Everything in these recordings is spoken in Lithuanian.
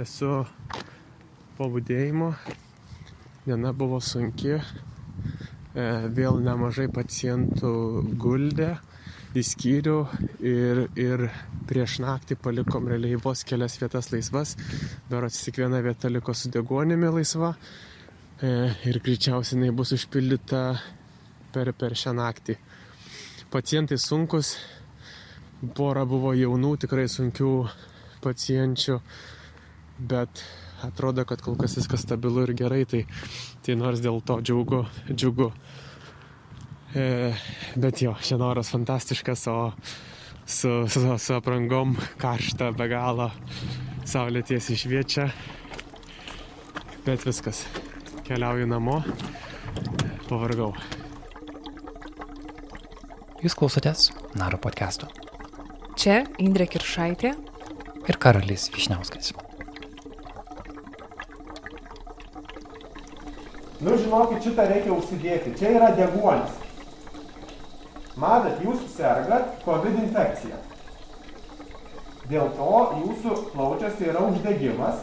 Esu po būdėjimo, diena buvo sunki, e, vėl nemažai pacientų guldė į skyrių ir, ir prieš naktį palikom realiai vos kelias vietas laisvas, dar tik viena vieta liko su degonimi laisva. E, ir greičiausiai jinai bus užpildyta per, per šią naktį. Pacientai sunkus, pora buvo jaunų, tikrai sunkių pacienčių bet atrodo, kad kol kas viskas stabilu ir gerai, tai, tai nors dėl to džiugu. džiugu. E, bet jo, šiandien oras fantastiškas, o su, su, su aprangom karšta be galo, saulė tiesiai šviečia. Bet viskas, keliauju namo, pavargau. Jūs klausotės Naro podcast'o. Čia Indrė Kiršaitė ir Karolis Višniauskas. Nu, žinokit, šitą reikia užsidėti. Čia yra deguonis. Matot, jūs sergat COVID infekciją. Dėl to jūsų plaučiuose yra uždegimas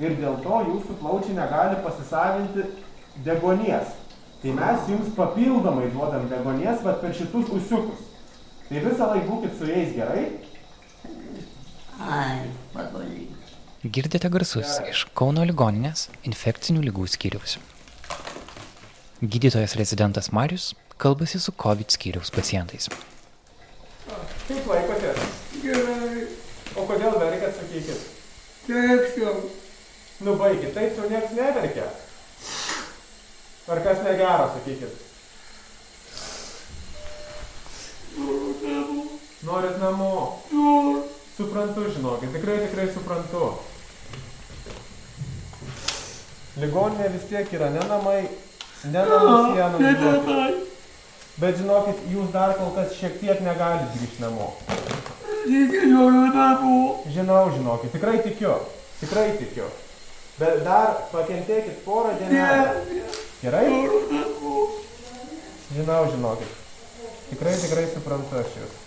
ir dėl to jūsų plaučiai negali pasisavinti degonies. Tai mes jums papildomai duodam degonies vat, per šitus usiukus. Tai visą laiką būkit su jais gerai. Ai, patogiai. Girdite garsus iš Kauno ligoninės infekcinių lygų skyriaus. Gydytojas rezidentas Marius kalbasi su COVID skyriaus pacientais. Kaip laikotės? Gerai. O kodėl verkėt, sakykit? Taip, jau. Nu baigit, taip jau nieks neverkia. Ar kas negero, sakykit? Norit namo? Suprantu, žinokit, tikrai tikrai suprantu. Ligoninė vis tiek yra ne namai, ne namų sienos. žinokit. Bet žinokit, jūs dar kol kas šiek tiek negalit grįžti namo. Žinau, žinokit, tikrai tikiu. Tikrai tikiu. Bet dar pakentėkit porą dienų. Gerai? Žinau, žinokit. Tikrai, tikrai suprantu aš jūs.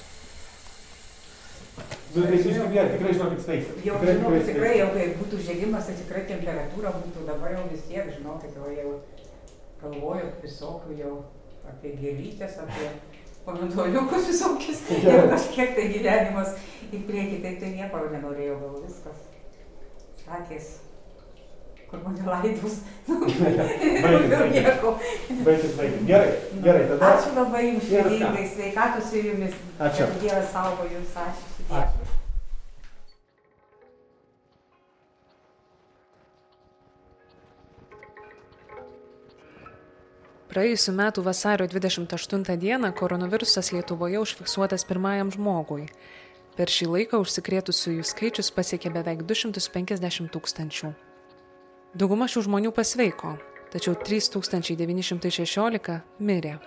Nu, tai jūs tikrai, tikrai žinokit sveiksit. Jau Tikrai, žinau, tikrai jau kai būtų uždegimas, tai tikrai temperatūra būtų dabar jau vis tiek, žinokit, jau, jau galvoju visokių jau apie gėlytės, apie pomidoriukus visokius ir kažkiek tai gyvenimas į priekį, tai tai nieko nenorėjau, gal viskas. Akės, kur mane laidus, Baigit, daugiau nieko. Baigit, baigit. Gerai, gerai, tada. Ačiū labai jums šiandien, sveikatos ir jumis. Ačiū. Dievas saugo jūs, ačiū. Ačiū. Praėjusiu metu vasario 28 dieną koronavirusas Lietuvoje užfiksuotas pirmajam žmogui. Per šį laiką užsikrėtusiųjų skaičius pasiekė beveik 250 tūkstančių. Dauguma šių žmonių pasveiko, tačiau 3916 mirė.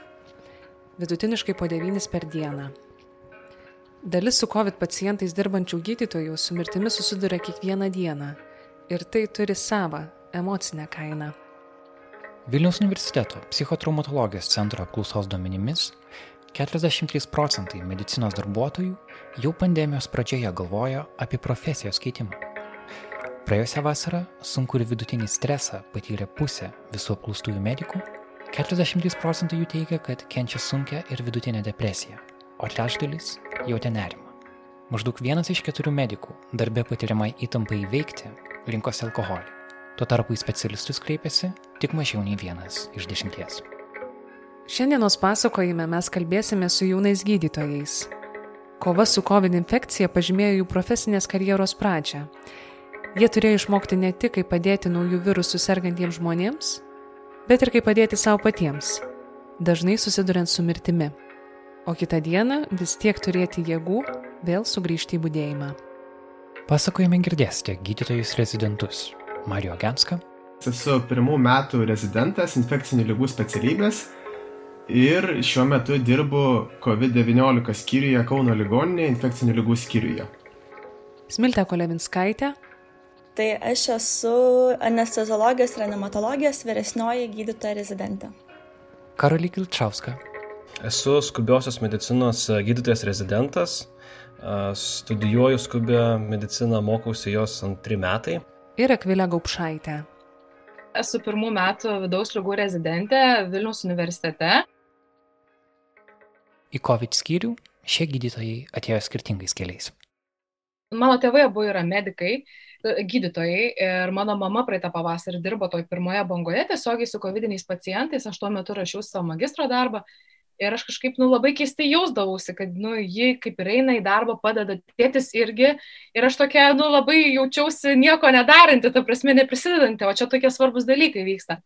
Vidutiniškai po 9 per dieną. Dalis su COVID pacientais dirbančių gydytojų su mirtimi susiduria kiekvieną dieną. Ir tai turi savą emocinę kainą. Vilniaus universiteto psichotraumatologijos centro apklausos duomenimis 43 procentai medicinos darbuotojų jau pandemijos pradžioje galvojo apie profesijos keitimą. Praėjusią vasarą sunku ir vidutinį stresą patyrė pusė visų apklaustųjų medikų, 43 procentai jų teigia, kad kenčia sunkia ir vidutinė depresija, o trečdalis jautė nerimą. Maždaug vienas iš keturių medikų darbė patiriamai įtampai įveikti rinkosi alkoholį. Tuo tarpu į specialistus kreipiasi tik mažiau nei vienas iš dešimties. Šiandienos pasakojime mes kalbėsime su jaunais gydytojais. Kova su COVID infekcija pažymėjo jų profesinės karjeros pradžią. Jie turėjo išmokti ne tik, kaip padėti naujų virusų sergantiems žmonėms, bet ir kaip padėti savo patiems, dažnai susiduriant su mirtimi. O kitą dieną vis tiek turėti jėgų vėl sugrįžti į būdėjimą. Pasakojime girdėsite gydytojus rezidentus Mario Genską, Esu pirmų metų rezidentas infekcinių lygų specialybės ir šiuo metu dirbu COVID-19 skyriuje Kauno ligoninėje infekcinių lygų skyriuje. Smiltė Kolevinskaitė, Tai aš esu anesteziologijos reanimatologijos vyresnioji gydytoja rezidentė. Karolį Kilčauską, Esu skubiosios medicinos gydytojas rezidentas, a, studijuoju skubią mediciną, mokausi jos antri metai. Ir Akvilę Gaupšaitę. Esu pirmų metų vidaus lygų rezidentė Vilniaus universitete. Į COVID skyrių šie gydytojai atėjo skirtingais keliais. Mano tėvai abu yra medikai, gydytojai ir mano mama praeitą pavasarį dirbo toj pirmoje bangoje tiesiogiai su COVID pacientais, aš tuo metu rašiau savo magistro darbą ir aš kažkaip nu, labai keistai jausdavausi, kad nu, ji kaip ir eina į darbą, padeda tėtis irgi ir aš tokia nu, labai jaučiausi nieko nedaranti, ta prasme neprisidedanti, o čia tokie svarbus dalykai vyksta.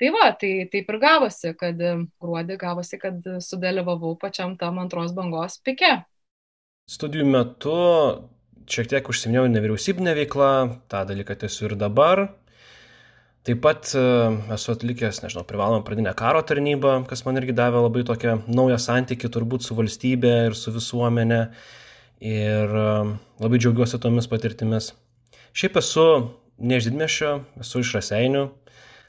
Tai va, tai taip ir gavosi, kad gruodį gavosi, kad sudalyvavau pačiam tam antros bangos pike. Studijų metu šiek tiek užsiminėjau nevyriausybinę veiklą, tą dalyką tęsiu ir dabar. Taip pat e, esu atlikęs, nežinau, privalomą pradinę karo tarnybą, kas man irgi davė labai tokią naują santykių turbūt su valstybė ir su visuomenė. Ir e, labai džiaugiuosi tomis patirtimis. Šiaip esu ne iš didmešio, esu iš raseinių.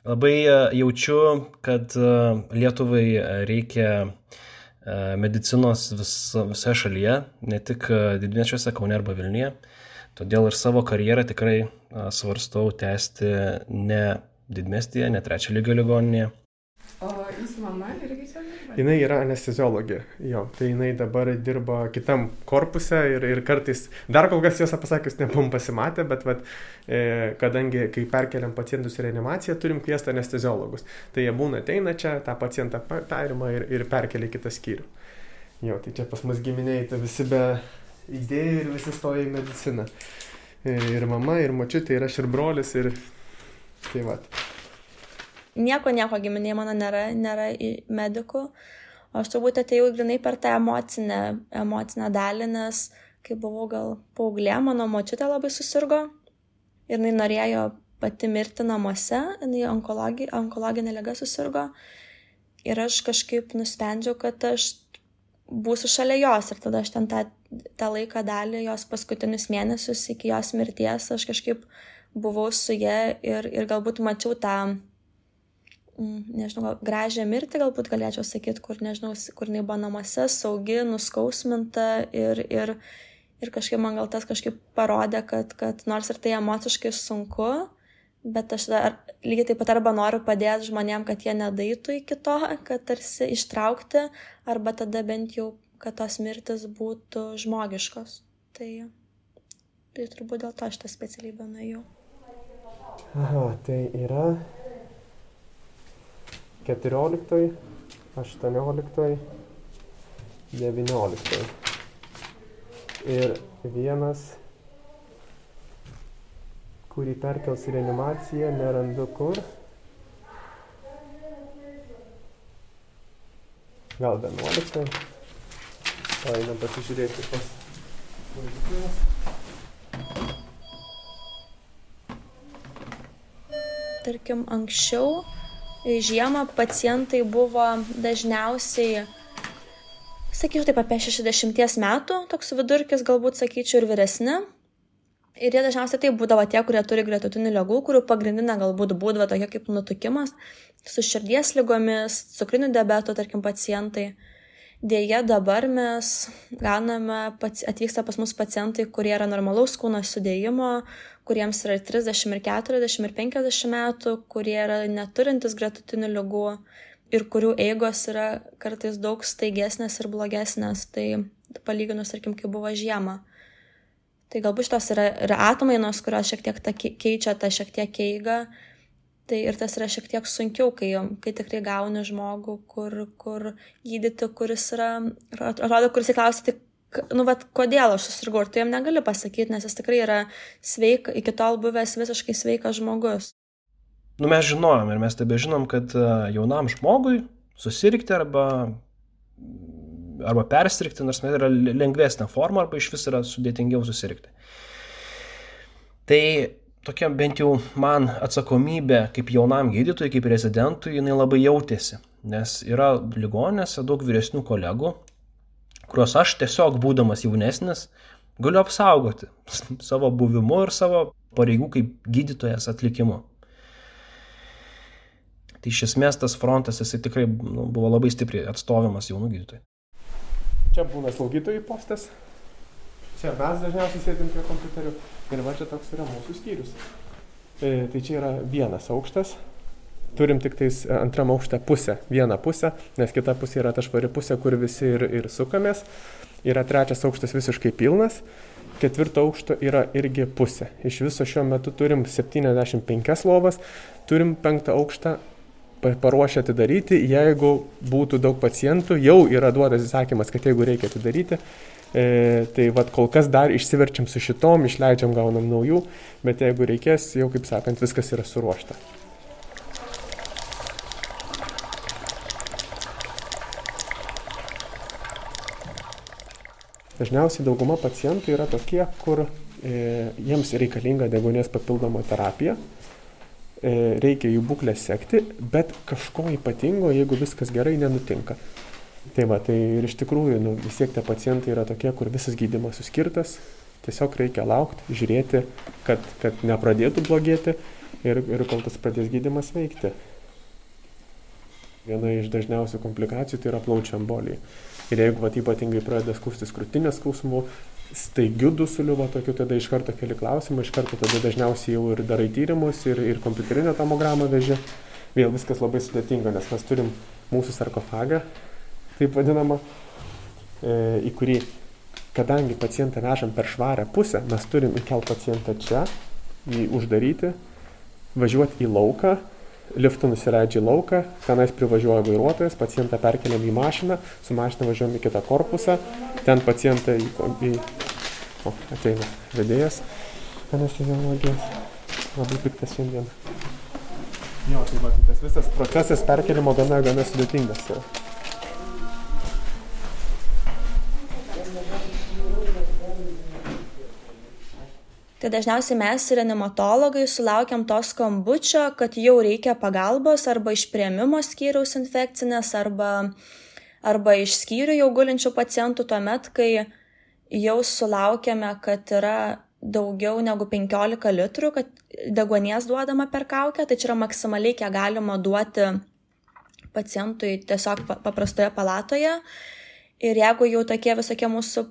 Labai e, jaučiu, kad Lietuvai reikia medicinos vis, visoje šalyje, ne tik didmečiuose Kaune arba Vilniuje. Todėl ir savo karjerą tikrai svarstau tęsti ne didmestyje, ne trečio lygio ligoninėje. O jūsų mama irgi čia dirba? Jinai yra anesteziologė, jo, tai jinai dabar dirba kitam korpuse ir, ir kartais, dar kol kas tiesą pasakius, nebom pasimatę, bet vat, e, kadangi kai perkeliam pacientus į reanimaciją, turim kviesti anesteziologus. Tai jie būna ateina čia, tą pacientą perima ir, ir perkelia į kitą skyrių. Jo, tai čia pas mus giminiai, tai visi be idėjų ir visi stoja į mediciną. Ir mama, ir močiutė, ir aš, ir brolis, ir tai vat nieko, nieko giminėje mano nėra, nėra medikų. O aš turbūt atėjau grinai per tą emocinę, emocinę dalį, nes kai buvau gal paauglė, mano močiutė labai susirgo ir jinai norėjo pati mirti namuose, jinai onkologi, onkologinė liga susirgo. Ir aš kažkaip nusprendžiau, kad aš būsiu šalia jos ir tada aš ten tą, tą laiką dalį, jos paskutinius mėnesius iki jos mirties, aš kažkaip buvau su ja ir, ir galbūt mačiau tą Mm, nežinau, gal, gražią mirtį galbūt galėčiau sakyti, kur, nežinau, kur jinai buvo namuose, saugi, nuskausminta ir, ir, ir kažkaip man gal tas kažkaip parodė, kad, kad nors ir tai emociškai sunku, bet aš dar lygiai taip pat arba noriu padėti žmonėm, kad jie nedaitų iki to, kad tarsi ištraukti, arba tada bent jau, kad tos mirtis būtų žmogiškos. Tai, tai turbūt dėl to šitą specialybę nuėjau. Aha, tai yra 14, 18, 19. Ir vienas, kurį perkels į reanimaciją, nerandu kur. Gal 11. O einam pasižiūrėti pas valdytojas. Tarkim, anksčiau žiemą pacientai buvo dažniausiai, sakyčiau, taip apie 60 metų, toks vidurkis galbūt sakyčiau ir vyresni. Ir jie dažniausiai tai būdavo tie, kurie turi gretutinių lygų, kurių pagrindinė galbūt būdavo tokia kaip nutukimas, su širdies lygomis, cukriniu diabetu, tarkim, pacientai. Dėja, dabar mes gauname, atvyksta pas mus pacientai, kurie yra normalaus kūno sudėjimo, kuriems yra 30 ir 40 ir 50 metų, kurie yra neturintis gretutinių lygų ir kurių eigos yra kartais daug staigesnės ir blogesnės, tai palyginus, tarkim, kai buvo žiema. Tai galbūt šitos yra, yra atmainos, kurios šiek tiek ta, keičia tą šiek tiek eigą Tai ir tas yra šiek tiek sunkiau, kai, kai tikrai gauni žmogų, kur, kur gydyti, kuris yra, atrodo, kuris įklausia, tai, nu, bet kodėl aš susirgau, ir tu jam negali pasakyti, nes jis tikrai yra sveika, iki tol buvęs visiškai sveikas žmogus. Nu, mes žinom ir mes tebe žinom, kad e, jaunam žmogui susirgti arba, arba persirgti, nors yra lengvesnė forma, arba iš vis yra sudėtingiau susirgti. Tai tokia bent jau man atsakomybė kaip jaunam gydytojui, kaip rezidentui, jinai labai jautėsi, nes yra ligonėse daug vyresnių kolegų, kuriuos aš tiesiog būdamas jaunesnis galiu apsaugoti savo buvimu ir savo pareigų kaip gydytojas atlikimu. Tai iš esmės tas frontas jisai tikrai nu, buvo labai stipriai atstovimas jaunų gydytojų. Čia būna slaugytojų postas, Čia mes dažniausiai sėdim prie kompiuterių ir va čia toks yra mūsų skyrius. E, tai čia yra vienas aukštas. Turim tik tais antram aukštą pusę, vieną pusę, nes kita pusė yra ta švari pusė, kur visi ir, ir sukamės. Yra trečias aukštas visiškai pilnas, ketvirto aukšto yra irgi pusė. Iš viso šiuo metu turim 75 lovas, turim penktą aukštą paruošę atidaryti, jeigu būtų daug pacientų, jau yra duotas įsakymas, kad jeigu reikia atidaryti, E, tai vad kol kas dar išsiverčiam su šitom, išleidžiam, gaunam naujų, bet jeigu reikės, jau kaip sakant, viskas yra suruošta. Dažniausiai dauguma pacientų yra tokie, kur e, jiems reikalinga degonės papildoma terapija, reikia jų būklę sekti, bet kažko ypatingo, jeigu viskas gerai, nenutinka. Tai va, tai ir iš tikrųjų, nu, vis tiek tie pacientai yra tokie, kur visas gydimas suskirtas, tiesiog reikia laukti, žiūrėti, kad, kad nepradėtų blogėti ir, ir kol tas pradės gydimas veikti. Viena iš dažniausių komplikacijų tai yra plaučių embolija. Ir jeigu vat, ypatingai pradeda skustis krūtinės skausmų, staigių dusulių, va tokių, tada iš karto keli klausimai, iš karto tada dažniausiai jau ir darai tyrimus, ir, ir kompiuterinę tomogramą veži. Vėl viskas labai sudėtinga, nes mes turim mūsų sarkofagą, taip vadinama, e, į kurį, kadangi pacientą vežam per švarę pusę, mes turim įkelt pacientą čia, jį uždaryti, važiuoti į lauką, liftu nusileidžia į lauką, tenais privažiuoja vairuotojas, pacientą perkeliam į mašiną, su mašina važiuojam į kitą korpusą, ten pacientą į... į o, ateina vedėjas, anesteziologijos, labai piktas šiandien. Jo, tai va, tai visas procesas perkelimo gana, gana sudėtingas yra. Tai dažniausiai mes, reanimatologai, sulaukiam to skambučio, kad jau reikia pagalbos arba iš prieimimo skyriaus infekcinės, arba, arba iš skyrių jau gulinčių pacientų tuomet, kai jau sulaukiame, kad yra daugiau negu 15 litrų, kad degonės duodama per kaukę, tai čia yra maksimaliai, kiek galima duoti pacientui tiesiog paprastoje palatoje. Ir jeigu jau tokie visokie mūsų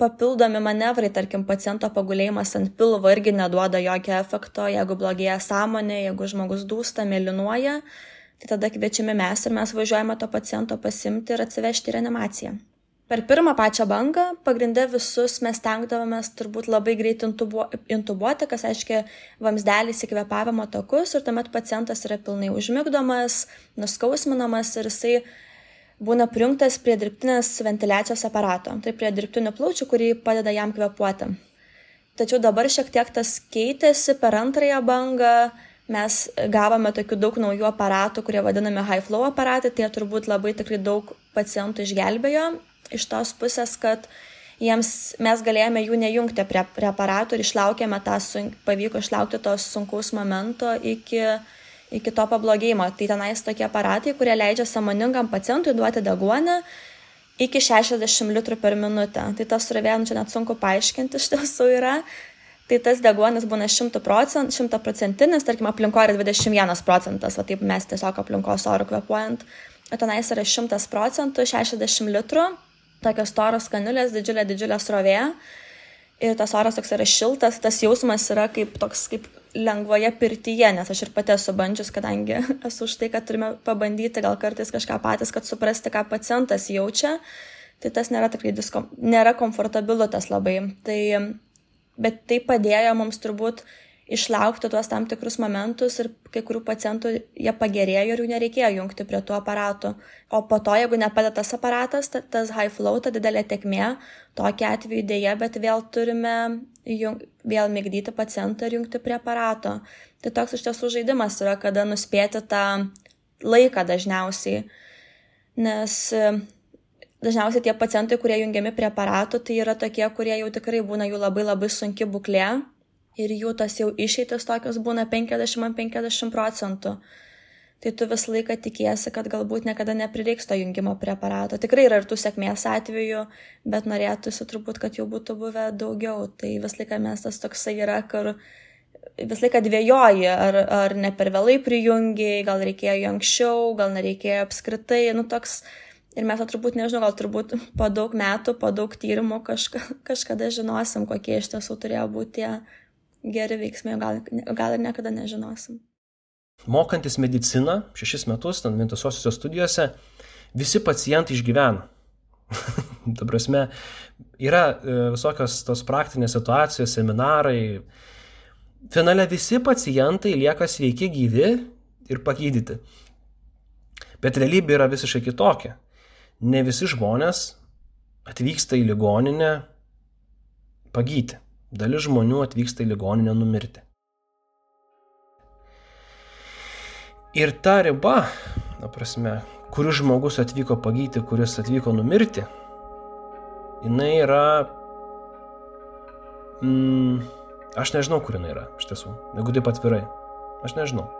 papildomi manevrai, tarkim, paciento pagulėjimas ant pilvo irgi neduoda jokio efekto, jeigu blogėja sąmonė, jeigu žmogus dūsta, mėlynuoja, tai tada kviečiame mes ir mes važiuojame to paciento pasimti ir atsivežti į reanimaciją. Per pirmą pačią bangą pagrindė visus mes tenkdavomės turbūt labai greit intubu, intubuoti, kas reiškia vamsdelis įkvepavimo takus ir tuomet pacientas yra pilnai užmigdomas, nuskausminamas ir jisai būna prijungtas prie dirbtinės ventiliacijos aparato, tai prie dirbtinių plaučių, kurį padeda jam kvepuoti. Tačiau dabar šiek tiek tas keitėsi per antrąją bangą, mes gavome tokių daug naujų aparatų, kurie vadinami high flow aparatai, tai turbūt labai tikrai daug pacientų išgelbėjo iš tos pusės, kad jiems mes galėjome jų nejungti prie, prie aparatų ir išlaukėme tą, pavyko išlaukti tos sunkaus momento iki iki to pablogėjimo. Tai tenais tokie aparatai, kurie leidžia samoningam pacientui duoti deguonį iki 60 litrų per minutę. Tai tas survėjom čia net sunku paaiškinti iš tiesų yra. Tai tas deguonis būna 100 procentų, 100 procentinis, tarkim, aplinkoje yra 21 procentas, o taip mes tiesiog aplinkos orų kvepuojant. O tenais yra 100 procentų, 60 litrų, tokios toros kanulės, didžiulė, didžiulė srovė. Ir tas oras toks yra šiltas, tas jausmas yra kaip toks kaip lengvoje pirtyje, nes aš ir pati esu bandžius, kadangi esu už tai, kad turime pabandyti gal kartais kažką patys, kad suprasti, ką pacientas jaučia, tai tas nėra tikrai diskom, nėra komfortabilu tas labai. Tai, bet tai padėjo mums turbūt išlaukti tuos tam tikrus momentus ir kai kurių pacientų jie pagerėjo ir jų nereikėjo jungti prie tų aparatų. O po to, jeigu nepadeda tas aparatas, tas high flow, ta didelė tekmė, tokia atveju dėja, bet vėl turime jung, vėl mėgdyti pacientą ir jungti prie aparato. Tai toks iš tiesų žaidimas yra, kada nuspėti tą laiką dažniausiai. Nes e, dažniausiai tie pacientai, kurie jungiami prie aparatų, tai yra tokie, kurie jau tikrai būna jų labai labai sunki būklė ir jų tas jau išeitis tokios būna 50-50 procentų. Tai tu visą laiką tikiesi, kad galbūt niekada neprireiks to jungimo prie aparato. Tikrai yra ir tų sėkmės atvejų, bet norėtųsi turbūt, kad jau būtų buvę daugiau. Tai visą laiką mes tas toksai yra, kur visą laiką dvėjoji, ar, ar ne per vėlai prijungiai, gal reikėjo anksčiau, gal nereikėjo apskritai. Nu, toks, ir mes to turbūt, nežinau, gal turbūt po daug metų, po daug tyrimų kažka, kažkada žinosim, kokie iš tiesų turėjo būti tie geri veiksmai, gal, gal ir niekada nežinosim. Mokantis mediciną šešis metus, ten vientisosiuose studijose, visi pacientai išgyvena. Ta prasme, yra e, visokios tos praktinės situacijos, seminarai. Finale visi pacientai lieka sveiki, gyvi ir pagydyti. Bet realybė yra visiškai kitokia. Ne visi žmonės atvyksta į ligoninę pagyti. Dalis žmonių atvyksta į ligoninę numirti. Ir ta riba, na prasme, kuris žmogus atvyko pagyti, kuris atvyko numirti, jinai yra... Mm, aš nežinau, kur jinai yra, iš tiesų, jeigu taip atvirai. Aš nežinau.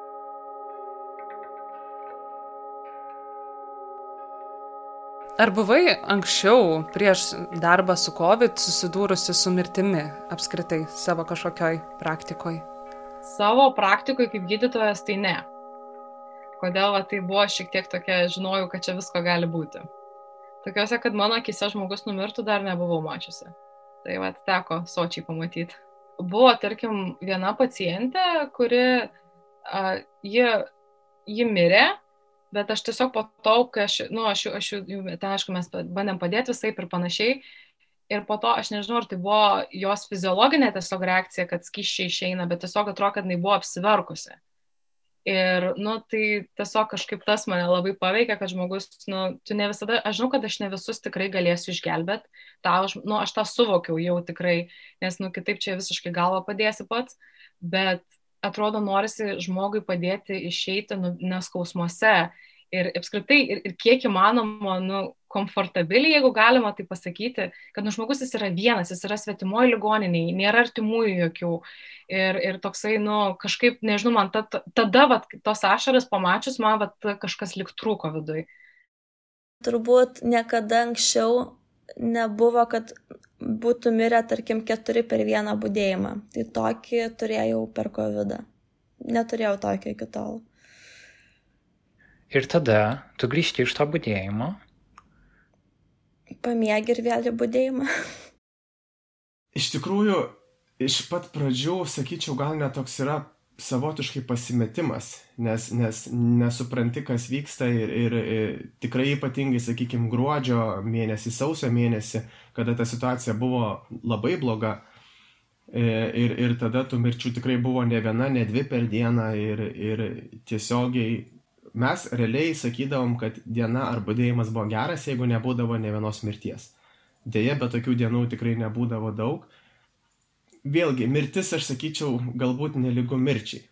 Ar buvai anksčiau, prieš darbą su COVID, susidūrusi su mirtimi apskritai savo kažkokioj praktikoje? Savo praktikoje kaip gydytojas tai ne. Kodėl va, tai buvo šiek tiek tokia, žinojau, kad čia visko gali būti. Tokiuose, kad mano akise žmogus numirtų, dar nebuvau mačiusi. Tai va, teko sočiai pamatyti. Buvo, tarkim, viena pacientė, kuri, a, ji, ji mirė, bet aš tiesiog po to, kai aš, nu, aš, aš, ten, aišku, mes bandėm padėti visai ir panašiai. Ir po to, aš nežinau, ar tai buvo jos fiziologinė tiesiog reakcija, kad skyščiai išeina, bet tiesiog atrodo, kad jinai buvo apsiverkusi. Ir, nu, tai tiesiog kažkaip tas mane labai paveikia, kad žmogus, nu, tu ne visada, aš žinau, kad aš ne visus tikrai galėsiu išgelbėti, tą, nu, aš tą suvokiau jau tikrai, nes, nu, kitaip čia visiškai galvą padėsi pats, bet atrodo norisi žmogui padėti išeiti nu, neskausmuose ir apskritai ir, ir kiek įmanoma, nu, komfortabiliai, jeigu galima tai pasakyti, kad nu, žmogus jis yra vienas, jis yra svetimoji ligoniniai, nėra artimųjų jokių. Ir, ir toksai, nu, kažkaip, nežinau, man ta, tada, vat, tos ašaras pamačius, man vat, kažkas lik trūko viduje. Turbūt niekada anksčiau nebuvo, kad būtų mirę, tarkim, keturi per vieną būdėjimą. Tai tokį turėjau per COVID. -ą. Neturėjau tokio iki tol. Ir tada tu grįžti iš to būdėjimo. Pamiegi ir vėl į būdėjimą. Iš tikrųjų, iš pat pradžių, sakyčiau, gal netoks yra savotiškai pasimetimas, nes, nes nesupranti, kas vyksta ir, ir, ir tikrai ypatingai, sakykime, gruodžio mėnesį, sausio mėnesį, kada ta situacija buvo labai bloga e, ir, ir tada tų mirčių tikrai buvo ne viena, ne dvi per dieną ir, ir tiesiogiai mes realiai sakydavom, kad diena ar būdėjimas buvo geras, jeigu nebūdavo ne vienos mirties. Deja, bet tokių dienų tikrai nebūdavo daug vėlgi, mirtis, aš sakyčiau, galbūt neligu mirčiai.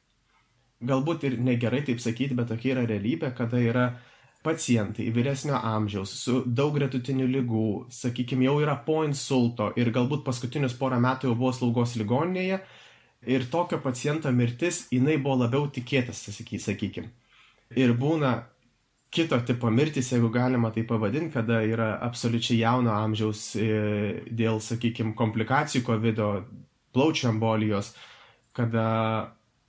Galbūt ir negerai taip sakyti, bet tokia yra realybė, kada yra pacientai vyresnio amžiaus su daug gretutinių lygų, sakykime, jau yra po insulto ir galbūt paskutinius porą metų jau buvo slaugos ligoninėje ir tokio paciento mirtis, jinai buvo labiau tikėtas, sakykime. Ir būna kito tipo mirtis, jeigu galima tai pavadinti, kada yra absoliučiai jauno amžiaus e, dėl, sakykime, komplikacijų COVID, plaučių embolijos, kada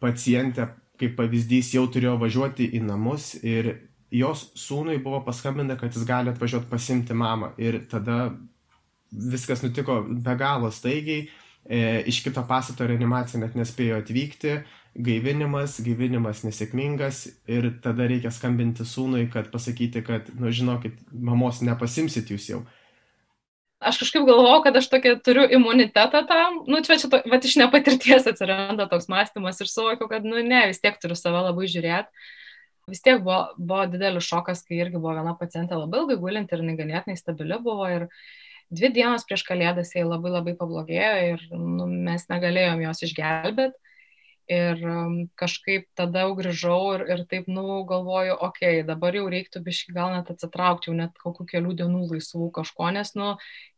pacientė, kaip pavyzdys, jau turėjo važiuoti į namus ir jos sūnui buvo paskambinta, kad jis gali atvažiuoti pasimti mamą. Ir tada viskas nutiko be galo staigiai, e, iš kito pastato reanimacija net nespėjo atvykti, gaivinimas, gaivinimas nesėkmingas ir tada reikia skambinti sūnui, kad pasakyti, kad, nu žinokit, mamos nepasimsit jūs jau aš kažkaip galvojau, kad aš tokia turiu imunitetą tam, nu, čia, čia, va, iš nepatirties atsiranda toks mąstymas ir suvokiau, kad, nu, ne, vis tiek turiu save labai žiūrėti. Vis tiek buvo, buvo didelis šokas, kai irgi buvo viena pacientė labai ilgai gulinti ir neganėtinai stabili buvo ir dvi dienos prieš kalėdas jai labai labai pablogėjo ir nu, mes negalėjom jos išgelbėti. Ir um, kažkaip tada jau grįžau ir, ir taip, nu, galvoju, okei, okay, dabar jau reiktų biški gal net atsitraukti, jau net kokių kelių dienų laisvų kažko, nes, nu,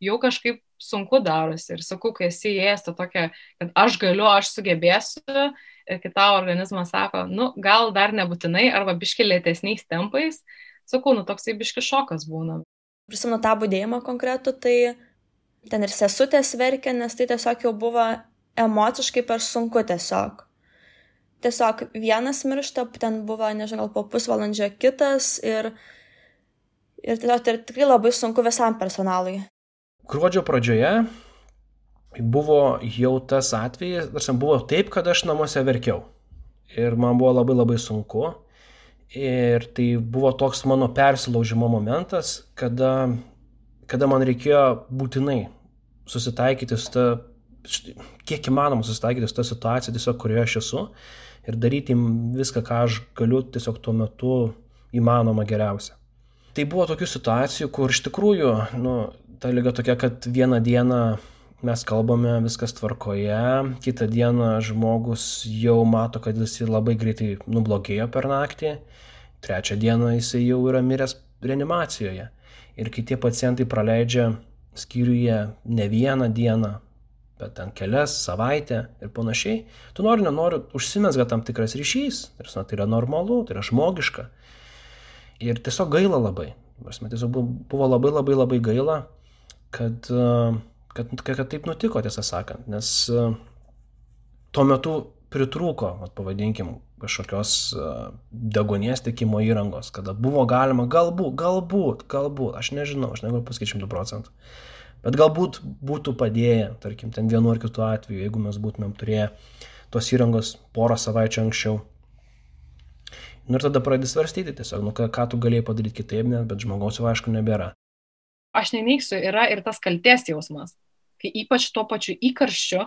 jau kažkaip sunku darosi. Ir sakau, kai esi įėjęs to tokia, kad aš galiu, aš sugebėsiu, ir kita organizmas sako, nu, gal dar nebūtinai, arba biški lėtesniais tempais, sakau, nu, toksai biški šokas būna. Prisimenu tą būdėjimą konkretų, tai ten ir sesutės verkė, nes tai tiesiog jau buvo emociškai per sunku tiesiog tiesiog vienas miršta, ten buvo, nežinau, po pusvalandžio kitas ir, ir tiesiog tai tikrai labai sunku visam personalui. Gruodžio pradžioje buvo jau tas atvejis, tarsi buvo taip, kad aš namuose verkiau. Ir man buvo labai labai sunku. Ir tai buvo toks mano persilaužimo momentas, kada, kada man reikėjo būtinai susitaikyti su ta, kiek įmanoma susitaikyti su ta situacija, tiesiog kurioje aš esu. Ir daryti viską, ką aš galiu tiesiog tuo metu įmanoma geriausia. Tai buvo tokių situacijų, kur iš tikrųjų, nu, ta lyga tokia, kad vieną dieną mes kalbame, viskas tvarkoje, kitą dieną žmogus jau mato, kad jis labai greitai nublogėjo per naktį, trečią dieną jisai jau yra miręs reanimacijoje. Ir kai tie pacientai praleidžia skyriuje ne vieną dieną, bet ten kelias, savaitę ir panašiai, tu nori, nenori, užsimesga tam tikras ryšys, ir tai yra normalu, tai yra žmogiška. Ir tiesiog gaila labai. Prasme, tiesiog buvo labai labai labai gaila, kad uh, kad, kad taip nutiko, tiesą sakant, nes e, tuo metu pritrūko, at, pavadinkim, kažkokios e, degonės tikimo įrangos, kada buvo galima, galbūt, galbūt, galbūt, aš nežinau, aš negaliu pasakyti šimtų procentų, bet galbūt būtų padėję, tarkim, ten vienu ar kitu atveju, jeigu mes būtumėm turėję tos įrangos porą savaičių anksčiau. Nu ir tada pradedi svarstyti tiesiog, nu ką, ką tu galėjai padaryti kitaip, nes, bet žmogaus jau aišku nebėra. Aš neneigsiu, yra ir tas kalties jausmas kai ypač tuo pačiu įkarščiu,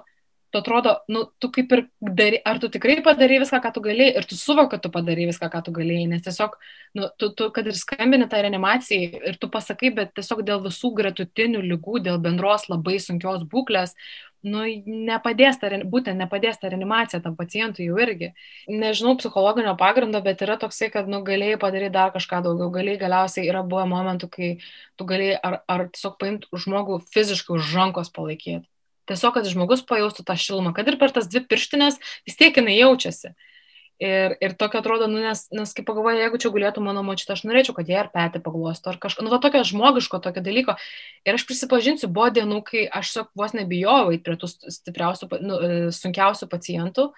tu atrodo, nu, tu kaip ir dari, ar tu tikrai padarai viską, ką tu galėjai, ir tu suvok, kad tu padarai viską, ką tu galėjai, nes tiesiog, nu, tu, tu, kad ir skambini tą reanimaciją ir tu pasakai, bet tiesiog dėl visų gretutinių lygų, dėl bendros labai sunkios būklės, nu, nepadės ta, būtent nepadės ta reanimacija tam pacientui jau irgi. Nežinau psichologinio pagrindo, bet yra toksai, kad, nu, galėjai padaryti dar kažką daugiau, galėjai galiausiai yra buvę momentų, kai tu galėjai ar, ar tiesiog paimti žmogų fiziškai už rankos palaikyti Tiesiog, kad žmogus pajaustų tą šilumą, kad ir per tas dvi pirštinės vis tiek jinai jaučiasi. Ir, ir tokia atrodo, nu, nes, nes kaip pagalvoju, jeigu čia gulėtų mano močiutė, aš norėčiau, kad jie ar petį paglostų, ar kažką, nu, va tokio žmogiško, tokio dalyko. Ir aš prisipažinsiu, buvo dienų, kai aš tiesiog vos nebijojau eiti prie tų stipriausių, nu, e, sunkiausių pacientų,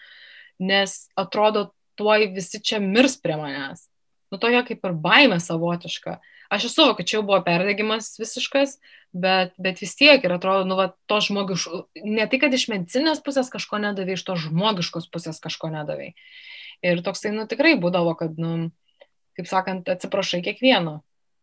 nes atrodo, tuoj visi čia mirs prie manęs. Nu, tokia kaip ir baime savotiška. Aš esu, kad čia jau buvo perdegimas visiškas, bet, bet vis tiek ir atrodo, nu, va, to žmogiško, ne tai, kad iš medicinės pusės kažko nedavai, iš to žmogiškos pusės kažko nedavai. Ir toksai, nu, tikrai būdavo, kad, nu, kaip sakant, atsiprašai kiekvieno.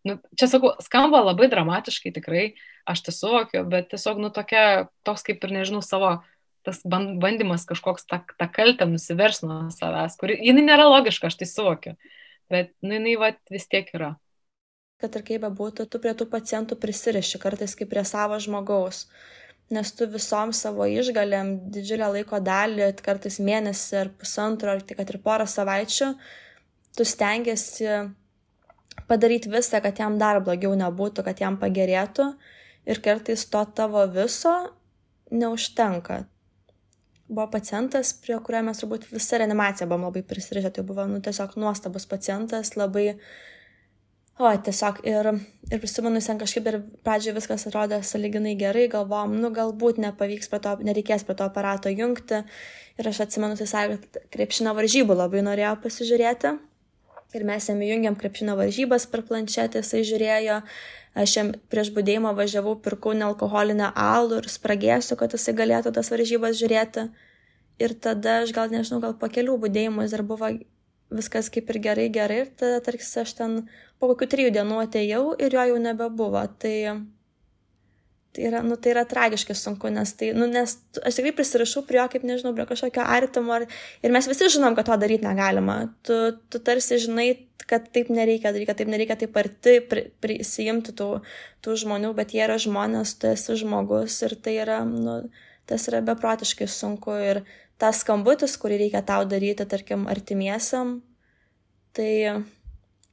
Nu, čia sakau, skamba labai dramatiškai, tikrai, aš tai suvokiu, bet tiesiog, nu, tokia, toks kaip ir, nežinau, savo tas bandymas kažkoks tą, tą kaltę nusiversti nuo savęs, kuri, jinai nėra logiška, aš tai suvokiu, bet, nu, jinai va, vis tiek yra kad ir kaip bebūtų, tu prie tų pacientų prisiriši kartais kaip prie savo žmogaus, nes tu visom savo išgalėm didžiulę laiko dalį, kartais mėnesį ar pusantro, ar tik ir porą savaičių, tu stengiasi padaryti viską, kad jam dar blogiau nebūtų, kad jam pagerėtų. Ir kartais to tavo viso neužtenka. Buvo pacientas, prie kurio mes turbūt visą reanimaciją buvom labai prisirišę, tai buvo nu, tiesiog nuostabus pacientas, labai uh, o tiesiog ir ir prisimenu ten kažkaip ir pradžioj viskas atrodė sąlyginai gerai galvojom nu galbūt nepavyks prie to nereikės prie to aparato jungti. Ir aš atsimenu jisai sakė kad krepšinio varžybų labai norėjo pasižiūrėti. Ir mes jam įjungėm krepšinio varžybas per planšetę jisai žiūrėjo. Aš jam prieš budėjimą važiavau pirkau nealkoholinę alų ir spragėsiu kad jisai galėtų tas varžybas žiūrėti. Ir tada aš gal nežinau gal po kelių budėjimų jis dar buvo viskas kaip ir gerai gerai ir tada tarsi aš ten po kokių trijų dienų atėjau ir jo jau nebebuvo. Tai, tai, yra, nu, tai yra tragiškai sunku, nes, tai, nu, nes aš tikrai prisirašau prie jo kaip, nežinau, prie kažkokio artimo ir, ir mes visi žinom, kad to daryti negalima. Tu, tu tarsi žinai, kad taip nereikia daryti, kad taip nereikia taip arti prisijimti tų, tų žmonių, bet jie yra žmonės, tu esi žmogus ir tai yra, nu, tas yra beprotiškai sunku ir tas skambutis, kurį reikia tau daryti, tarkim, artimiesiam, tai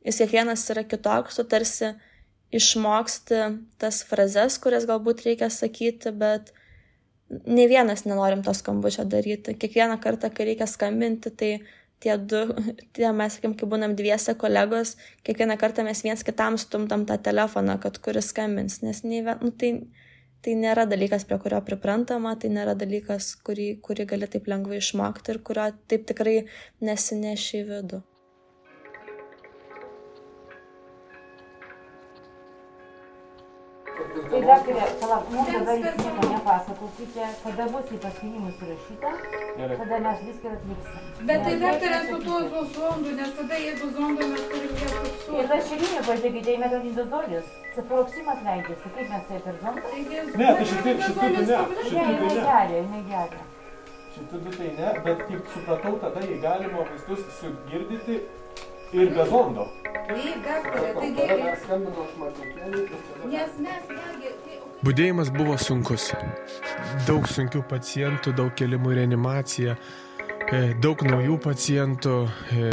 jis kiekvienas yra kitoks, tu tarsi išmoksti tas frazes, kurias galbūt reikia sakyti, bet ne vienas nenorim to skambučio daryti. Kiekvieną kartą, kai reikia skambinti, tai tie du, tie mes, sakim, kai būnam dviese kolegos, kiekvieną kartą mes viens kitam stumtam tą telefoną, kad kuris skambins, nes nei, nu, tai, tai nėra dalykas, prie kurio priprantama, tai nėra dalykas, kurį, kurį gali taip lengvai išmokti ir kurio taip tikrai nesineši į vidų. Tai Daktarė, palauk, mums dabar jūs nieko nepasakokite, kada bus į paskui surašyta, tada mes viską atliksim. Bet tai daktarė su tuo zu zondu, nes tada jeigu zondu mes turim jas Ir fiksuoti. lašelinė, pažiūrėkite, į metodindozolis, ciproksimas leidžiasi, kaip mes tai per zondą? Ne, tai šitai, šitai tai ne, Ne, šitai tai jinai ne. geria, jinai geria. Šitai du tai ne, bet kaip supratau, tada jį galima vaistus sugirdyti ir be zondo. Taip, daktarė, tai tada... Nes mes vėlgi, tai Budėjimas buvo sunkus. Daug sunkių pacientų, daug kelimų į reanimaciją, e, daug naujų pacientų. e,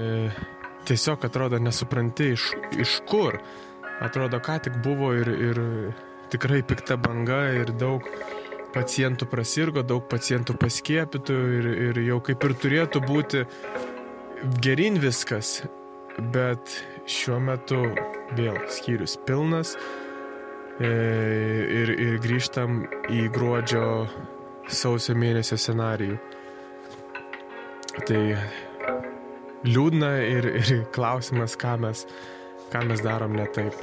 Tiesiog atrodo nesupranti iš, iš kur. Atrodo, ką tik buvo ir, ir tikrai pikta banga ir daug pacientų prasirgo, daug pacientų paskiepytų ir, ir jau kaip ir turėtų būti gerin viskas. Bet šiuo metu vėl skyrius pilnas. E, ir, ir grįžtam į gruodžio sausio mėnesio scenarijų. Tai liūdna ir, ir klausimas, ką mes, ką mes darom ne taip.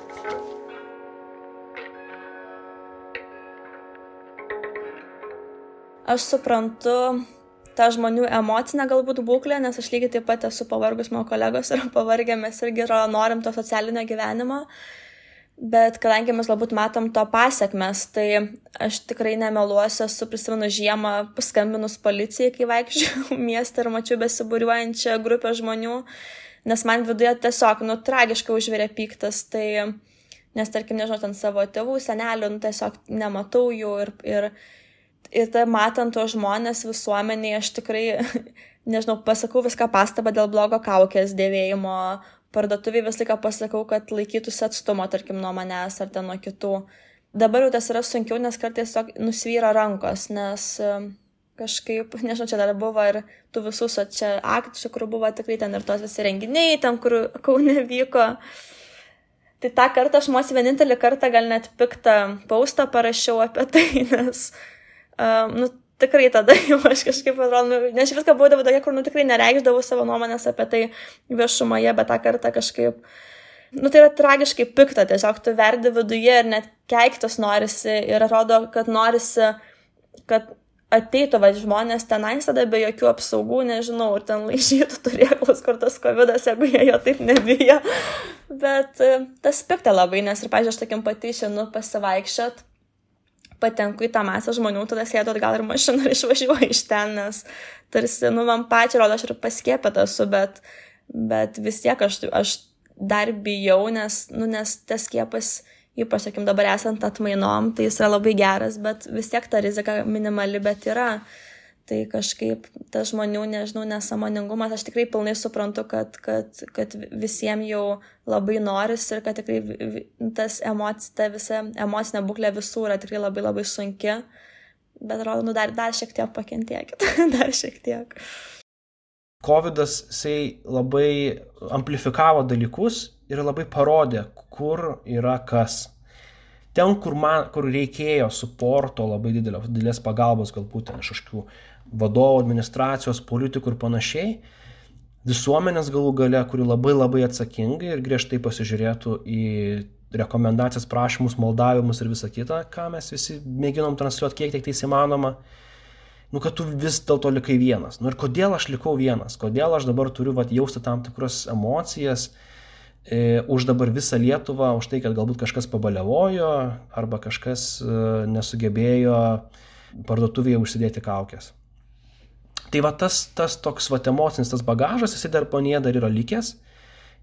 Aš suprantu tą žmonių emocinę galbūt būklę, nes aš lygiai taip pat esu pavargus, mano kolegos yra pavargę, mes irgi yra, norim to socialinio gyvenimo. Bet kadangi mes galbūt matom to pasiekmes, tai aš tikrai nemeluosiu, esu prisimenu žiemą paskambinus policijai, kai vaikščiau miestą ir mačiau besibūriuojančią grupę žmonių, nes man viduje tiesiog, nu, tragiškai užvirė piktas, tai, nes, tarkim, nežinau, ten savo tėvų, senelių, nu, tiesiog nematau jų ir, ir, ir tai matant tos žmonės visuomeniai, aš tikrai, nežinau, pasakau viską pastabą dėl blogo kaukės dėvėjimo, parduotuviai visą laiką pasakau, kad laikytųsi atstumo, tarkim, nuo manęs ar ten nuo kitų. Dabar jau tas yra sunkiau, nes kartais nusvyra rankos, nes kažkaip, nežinau, čia dar buvo ir tų visų so čia akcijų, kur buvo tikrai ten ir tos visi renginiai, ten, kur kaune vyko. Tai tą kartą aš mos vienintelį kartą gal net piktą paustą parašiau apie tai, nes, um, nu, tikrai tada jau aš kažkaip, atrodo, nu, nes aš viską būdavo tokia, kur, nu, tikrai nereikšdavau savo nuomonės apie tai viešumoje, bet tą kartą kažkaip, nu, tai yra tragiškai pikta, tiesiog tu verdi viduje ir net keiktas norisi ir atrodo, kad norisi, kad ateitų va žmonės tenais tada be jokių apsaugų, nežinau, ir ten laižytų turėklus, kur tas COVID, jeigu jie jo taip nebijo. Bet tas pikta labai, nes ir, pažiūrėjau, aš tokiam pati išinu pasivaikščiot, patenku į tą masę žmonių, tada sėdu atgal ir mašiną ir išvažiuoju iš ten, nes tarsi, nu, man pačiai rodo, aš ir paskiepėta esu, bet, bet vis tiek aš, aš dar bijau, nes, nu, nes tas skiepas, ypač, sakim, dabar esant atmainom, tai jis yra labai geras, bet vis tiek ta rizika minimali, bet yra. Tai kažkaip tas žmonių, nežinau, nesamoningumas, aš tikrai pilnai suprantu, kad, kad, kad visiems jau labai norisi ir kad tikrai tas emoc, ta visa emocinė būklė visų yra tikrai labai labai sunki. Bet atrodo, nu dar, dar šiek tiek pakentiekit, dar šiek tiek. Covidas jisai labai amplifikavo dalykus ir labai parodė, kur yra kas. Ten, kur, man, kur reikėjo suporto labai didelio, didelės pagalbos, galbūt ten kažkokių vadovų, administracijos, politikų ir panašiai, visuomenės galų gale, kuri labai labai atsakingai ir griežtai pasižiūrėtų į rekomendacijas, prašymus, maldavimus ir visą kitą, ką mes visi mėginom transliuoti, kiek tik tai įmanoma nu, kad tu vis dėlto likai vienas. Nu ir kodėl aš likau vienas, kodėl aš dabar turiu vat, jausti tam tikras emocijas e, už dabar visą Lietuvą, už tai, kad galbūt kažkas pabalevojo arba kažkas e, nesugebėjo parduotuvėje užsidėti kaukės. Tai va tas, tas toks va emocinis, tas bagažas, jisai dar panie dar yra likęs.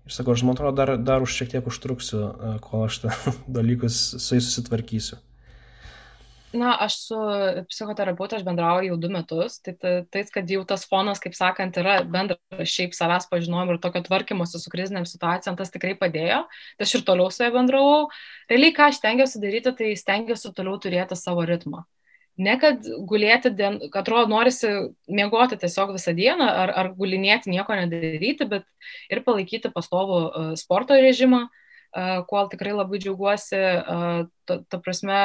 Ir sakau, aš man atrodo, dar, dar už šiek tiek užtruksiu, e, kol aš tą dalykus su jais susitvarkysiu. Na, aš su psichoterapeutu aš bendrauju jau du metus, tai ta- tais, kad jau tas fonas, kaip sakant, yra bendras šiaip savęs pažinojimo ir tokio tvarkymosi su kriziniam situacijom, tas tikrai padėjo. Tai aš ir toliau su ja bendravau. Realiai, ką aš stengiuosi daryti, tai stengiuosi toliau turėti savo ritmą. Ne kad gulėti, dien, kad atrodo, norisi miegoti tiesiog visą dieną ar, ar gulinėti, nieko nedaryti, bet ir palaikyti pastovų uh, sporto režimą, uh, kuo tikrai labai džiaugiuosi. Uh, ta, ta prasme,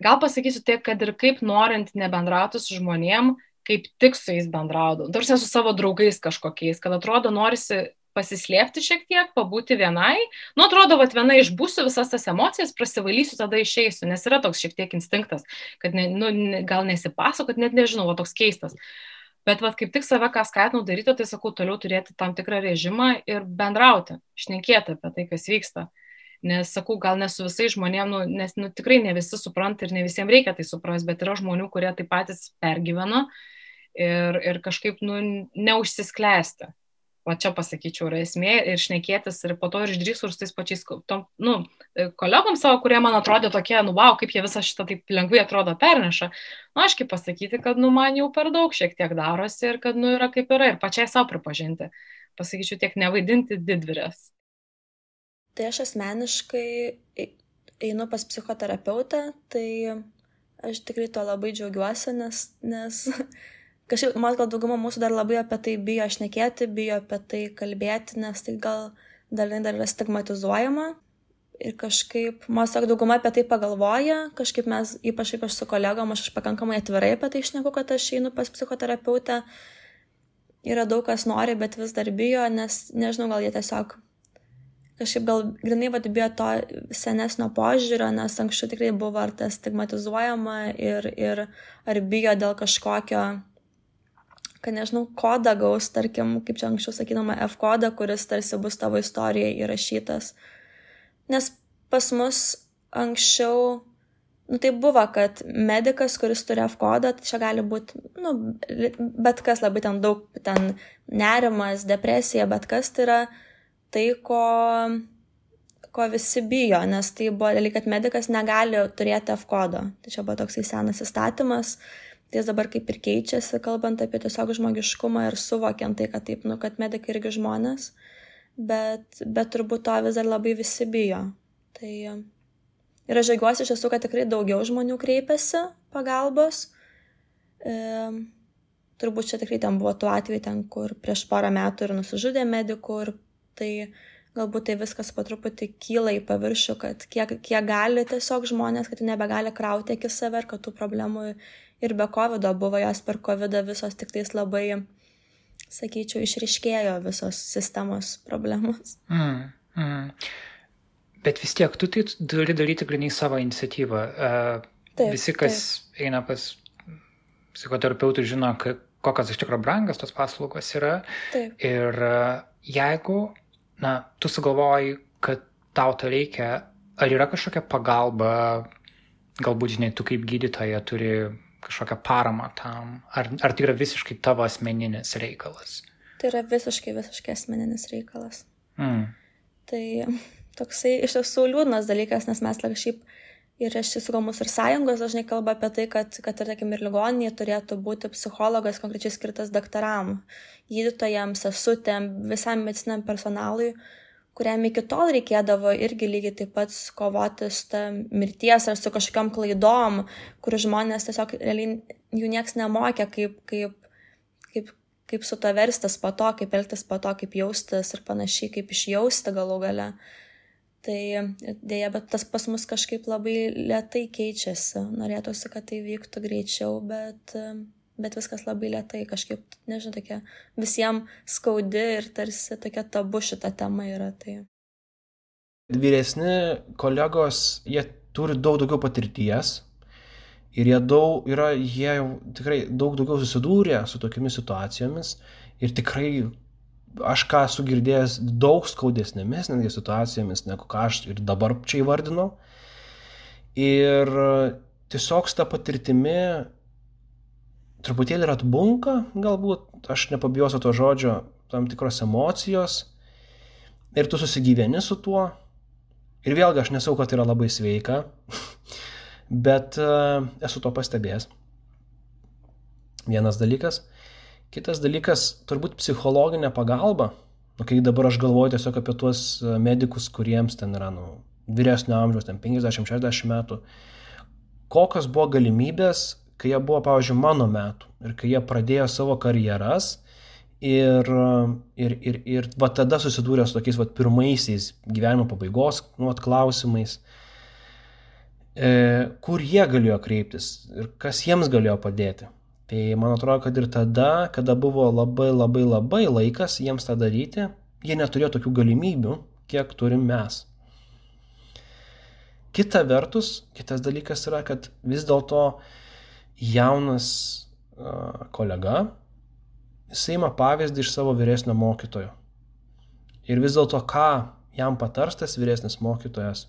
gal pasakysiu tiek, kad ir kaip norint nebendrauti su žmonėm, kaip tik su jais bendraudau. Tarsi su savo draugais kažkokiais, kad atrodo norisi pasislėpti šiek tiek, pabūti vienai. Nu, atrodo, kad viena išbūsiu visas tas emocijas, prasivalysiu, tada išeisiu, nes yra toks šiek tiek instinktas, kad ne, nu, gal nesipasakot, net nežinau, va, toks keistas. Bet vat, kaip tik save, ką skatinau daryti, tai sakau, toliau turėti tam tikrą režimą ir bendrauti, šnekėti apie tai, kas vyksta. Nes sakau, gal ne su visais žmonėmis, nu, nes nu, tikrai ne visi supranta ir ne visiems reikia tai suprasti, bet yra žmonių, kurie taip patys pergyvena ir, ir kažkaip nu, neužsisklęsti. O čia pasakyčiau, yra esmė ir šnekėtis ir po to ir išdrįsų ir su tais pačiais tom, nu, kolegom savo, kurie man atrodė tokie, nu, wow, kaip jie visą šitą taip lengvai atrodo perneša. Nu, aiškiai pasakyti, kad, nu, man jau per daug šiek tiek darosi ir kad, nu, yra kaip yra ir pačiai savo pripažinti. Pasakyčiau, tiek nevaidinti didvirės. Tai aš asmeniškai einu pas psichoterapeutę, tai aš tikrai to labai džiaugiuosi, nes, nes kažkaip, man gal dauguma mūsų dar labai apie tai bijo šnekėti, bijo apie tai kalbėti, nes tai gal dalinai dar yra stigmatizuojama. Ir kažkaip, man sak, dauguma apie tai pagalvoja, kažkaip mes, ypač ypač su kolegom, aš pakankamai atvirai apie tai išneku, kad aš einu pas psichoterapeutę. Yra daug kas nori, bet vis dar bijo, nes nežinau, gal jie tiesiog kažkaip gal grinai vat bijo to senesnio požiūrio, nes anksčiau tikrai buvo ar tas stigmatizuojama ir, ir ar bijo dėl kažkokio, kad nežinau, kodą gaus, tarkim, kaip čia anksčiau sakydama, F kodą, kuris tarsi bus tavo istorijai įrašytas. Nes pas mus anksčiau, nu tai buvo, kad medikas, kuris turi F kodą, tai čia gali būti, nu, bet kas labai ten daug, ten nerimas, depresija, bet kas tai yra tai, ko, ko visi bijo, nes tai buvo dalykai, kad medikas negali turėti F kodo. Tai čia buvo toksai senas įstatymas. Tai jis dabar kaip ir keičiasi, kalbant apie tiesiog žmogiškumą ir suvokiant tai, kad taip, nu, kad medikai irgi žmonės, bet, bet turbūt to vis dar labai visi bijo. Tai ir aš žiūriuosi iš tiesų, kad tikrai daugiau žmonių kreipiasi pagalbos. E, turbūt čia tikrai ten buvo tų atvejų, ten, kur prieš porą metų ir nusižudė medikų ir tai galbūt tai viskas po truputį kyla į paviršių, kad kiek, kiek gali tiesiog žmonės, kad nebegali krauti iki save ir kad tų problemų ir be COVID buvo, jos per COVID visos tik tais labai, sakyčiau, išriškėjo visos sistemos problemos. Mm, mm. Bet vis tiek, tu tai turi daryti grinai savo iniciatyvą. Uh, taip, visi, kas taip. eina pas psichoterapeutų, žino, kokios iš tikrųjų brangas tos paslaugos yra. Taip. Ir uh, jeigu na, tu sugalvoji, kad tau to reikia, ar yra kažkokia pagalba, galbūt, žinai, tu kaip gydytoja turi kažkokią paramą tam, ar, ar tai yra visiškai tavo asmeninis reikalas? Tai yra visiškai, visiškai asmeninis reikalas. Mm. Tai toksai iš tiesų liūdnas dalykas, nes mes šiaip ir tiesų mūsų ir sąjungos dažnai kalba apie tai, kad, kad ir, tarkim, ir ligoninėje turėtų būti psichologas konkrečiai skirtas daktaram, gydytojams, sesutėm, visam mediciniam personalui, kuriam iki tol reikėdavo irgi lygiai taip pat kovoti su ta mirties ar su kažkokiam klaidom, kur žmonės tiesiog realiai jų nieks nemokė, kaip, kaip, kaip, kaip su to verstis po to, kaip elgtis po to, kaip jaustis ir panašiai, kaip išjausti galų gale. Tai dėja, bet tas pas mus kažkaip labai lietai keičiasi. Norėtųsi, kad tai vyktų greičiau, bet, bet viskas labai lietai. Kažkaip, nežinau, tokia visiems skaudi ir tarsi tokia tabu šita tema yra. Tai. Vyresni kolegos, jie turi daug daugiau patirties ir jie, daug, yra, jie tikrai daug daugiau susidūrė su tokiamis situacijomis ir tikrai aš ką esu girdėjęs daug skaudesnėmis netgi situacijomis, negu ką aš ir dabar čia įvardinau. Ir tiesiog su tą patirtimi truputėlį ir atbunka, galbūt, aš nepabijosiu to žodžio, tam tikros emocijos. Ir tu susigyveni su tuo. Ir vėlgi aš nesau, kad tai yra labai sveika, bet uh, esu to pastebėjęs. Vienas dalykas. Kitas dalykas, turbūt psichologinė pagalba. Nu, kai dabar aš galvoju tiesiog apie tuos e, medikus, kuriems ten yra nu, vyresnio amžiaus, ten 50-60 metų, kokios buvo galimybės, kai jie buvo, pavyzdžiui, mano metų ir kai jie pradėjo savo karjeras ir, ir, ir, ir va tada susidūrė su tokiais va pirmaisiais gyvenimo pabaigos nu, vat, klausimais, e, kur jie galėjo kreiptis ir kas jiems galėjo padėti. Tai man atrodo, kad ir tada, kada buvo labai labai labai laikas jiems tą daryti, jie neturėjo tokių galimybių, kiek turim mes. Kita vertus, kitas dalykas yra, kad vis dėlto jaunas kolega, jisai ima pavyzdį iš savo vyresnio mokytojo. Ir vis dėlto, ką jam patars tas vyresnis mokytojas,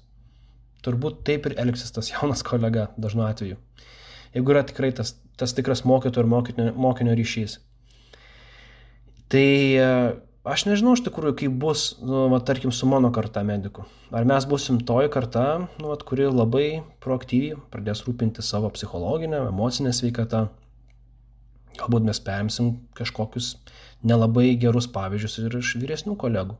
turbūt taip ir elgsis tas jaunas kolega dažnu atveju. Jeigu yra tikrai tas, tas tikras mokytojo ir mokinio, mokinio ryšys. Tai Aš nežinau iš tikrųjų, kaip bus, nu, va, tarkim, su mano karta medikų. Ar mes busim toji karta, nu, va, kuri labai proaktyviai pradės rūpinti savo psichologinę, emocinę sveikatą. Galbūt mes perimsim kažkokius nelabai gerus pavyzdžius ir iš vyresnių kolegų.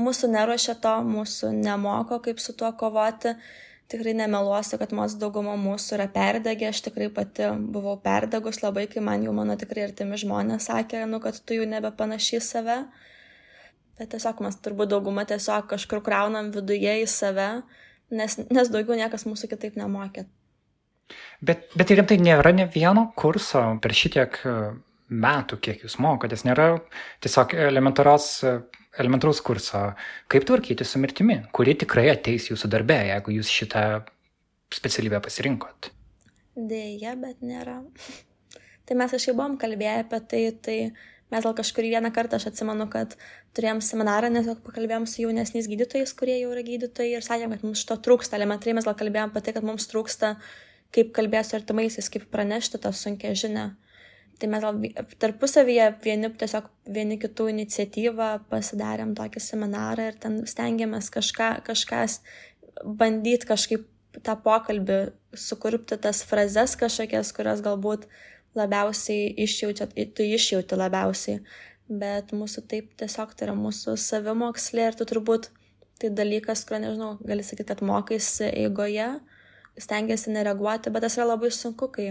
Mūsų neruošia to, mūsų nemoko, kaip su tuo kovoti tikrai nemeluosiu, kad mūsų dauguma mūsų yra perdegę, aš tikrai pati buvau perdegus labai, kai man jau mano tikrai artimi žmonės sakė, nu, kad tu jau nebepanašiai save. Bet tiesiog mes turbūt dauguma tiesiog kažkur kraunam viduje į save, nes, nes daugiau niekas mūsų kitaip nemokė. Bet, bet rimtai nėra ne vieno kurso per šitiek metų, kiek jūs mokotės, nėra tiesiog elementarios elementaraus kurso, kaip tvarkyti su mirtimi, kuri tikrai ateis jūsų darbė, jeigu jūs šitą specialybę pasirinkot. Deja, bet nėra. tai mes kažkaip buvom kalbėję apie tai, tai mes gal kažkurį vieną kartą, aš atsimenu, kad turėjom seminarą, nes pakalbėjom su jaunesniais gydytojais, kurie jau yra gydytojai ir sakėm, kad mums šito trūksta. Elementariai mes gal kalbėjom apie tai, kad mums trūksta, kaip kalbėti su artimaisiais, kaip pranešti tą sunkę žinią. Tai mes gal tarpusavyje vieni tiesiog vieni kitų iniciatyvą pasidarėm tokį seminarą ir ten stengiamės kažką, kažkas bandyti kažkaip tą pokalbį, sukurpti tas frazes kažkokias, kurias galbūt labiausiai išjaučia, tu išjauti labiausiai. Bet mūsų taip tiesiog tai yra mūsų savimokslė ir tu turbūt tai dalykas, kurio nežinau, gali sakyti, kad mokaisi eigoje, stengiasi nereaguoti, bet tas yra labai sunku, kai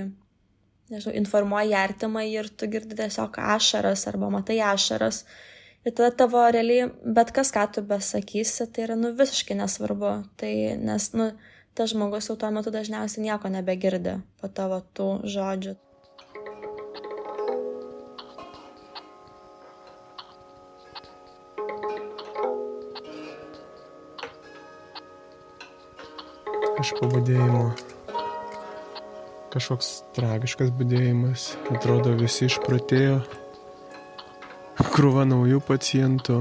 nežinau, informuoji artimą ir tu girdi tiesiog ašaras arba matai ašaras. Ir tada tavo realiai bet kas, ką tu besakysi, tai yra nu visiškai nesvarbu. Tai nes, nu, tas žmogus jau tuo metu dažniausiai nieko nebegirdi po tavo tų žodžių. Aš pavadėjimo kažkoks tragiškas budėjimas, atrodo visi išpratėjo, krūva naujų pacientų,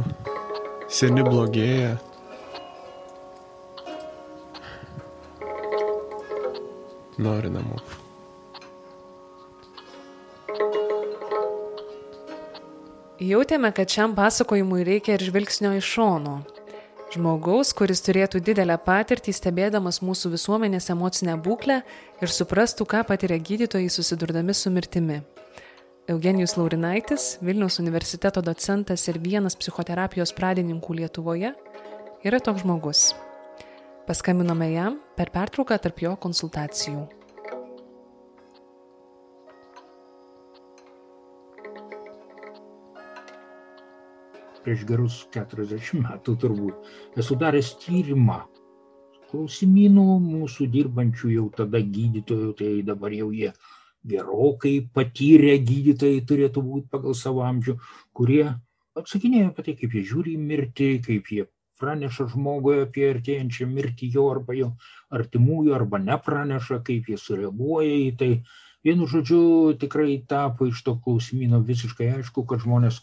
seni blogėja. Nori namų. Jautėme, kad šiam pasakojimui reikia ir žvilgsnio iš šono, Žmogaus, kuris turėtų didelę patirtį stebėdamas mūsų visuomenės emocinę būklę ir suprastų, ką patiria gydytojai susidurdami su mirtimi. Eugenijus Laurinaitis, Vilniaus universiteto docentas ir vienas psichoterapijos pradininkų Lietuvoje, yra toks žmogus. Paskambinome jam per pertrauką tarp jo konsultacijų. Prieš gerus 40 metų turbūt, esu daręs tyrimą klausimynų mūsų dirbančių jau tada gydytojų, tai dabar jau jie gerokai patyrę gydytojai turėtų būti pagal savo amžių, kurie atsakinėja apie tai, kaip jie žiūri į mirtį, kaip jie praneša žmogui apie artėjančią mirtį jo arba jo artimųjų, arba nepraneša, kaip jie sureaguoja į tai. Vienu žodžiu, tikrai tapo iš to klausimino visiškai aišku, kad žmonės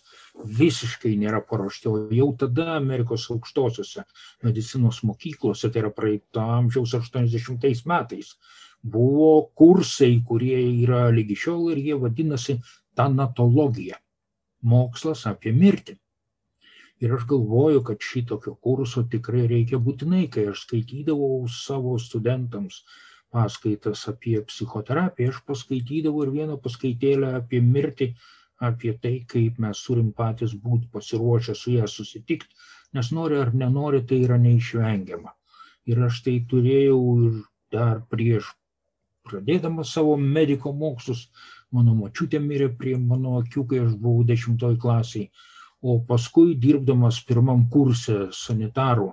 visiškai nėra paruošti. O jau tada Amerikos aukštosiuose medicinos mokyklose, tai yra praeito amžiaus 80 metais, buvo kursai, kurie yra lygi šiol ir jie vadinasi tanatologija - mokslas apie mirtį. Ir aš galvoju, kad šitokio kurso tikrai reikia būtinai, kai aš skaitydavau savo studentams paskaitas apie psichoterapiją, aš paskaitydavau ir vieną paskaitėlę apie mirtį, apie tai, kaip mes turim patys būti pasiruošę su ją susitikti, nes nori ar nenori, tai yra neišvengiama. Ir aš tai turėjau ir dar prieš pradėdamas savo mediko mokslus, mano mačiutė mirė prie mano akių, kai aš buvau dešimtoj klasiai, o paskui dirbdamas pirmam kursė sanitarų,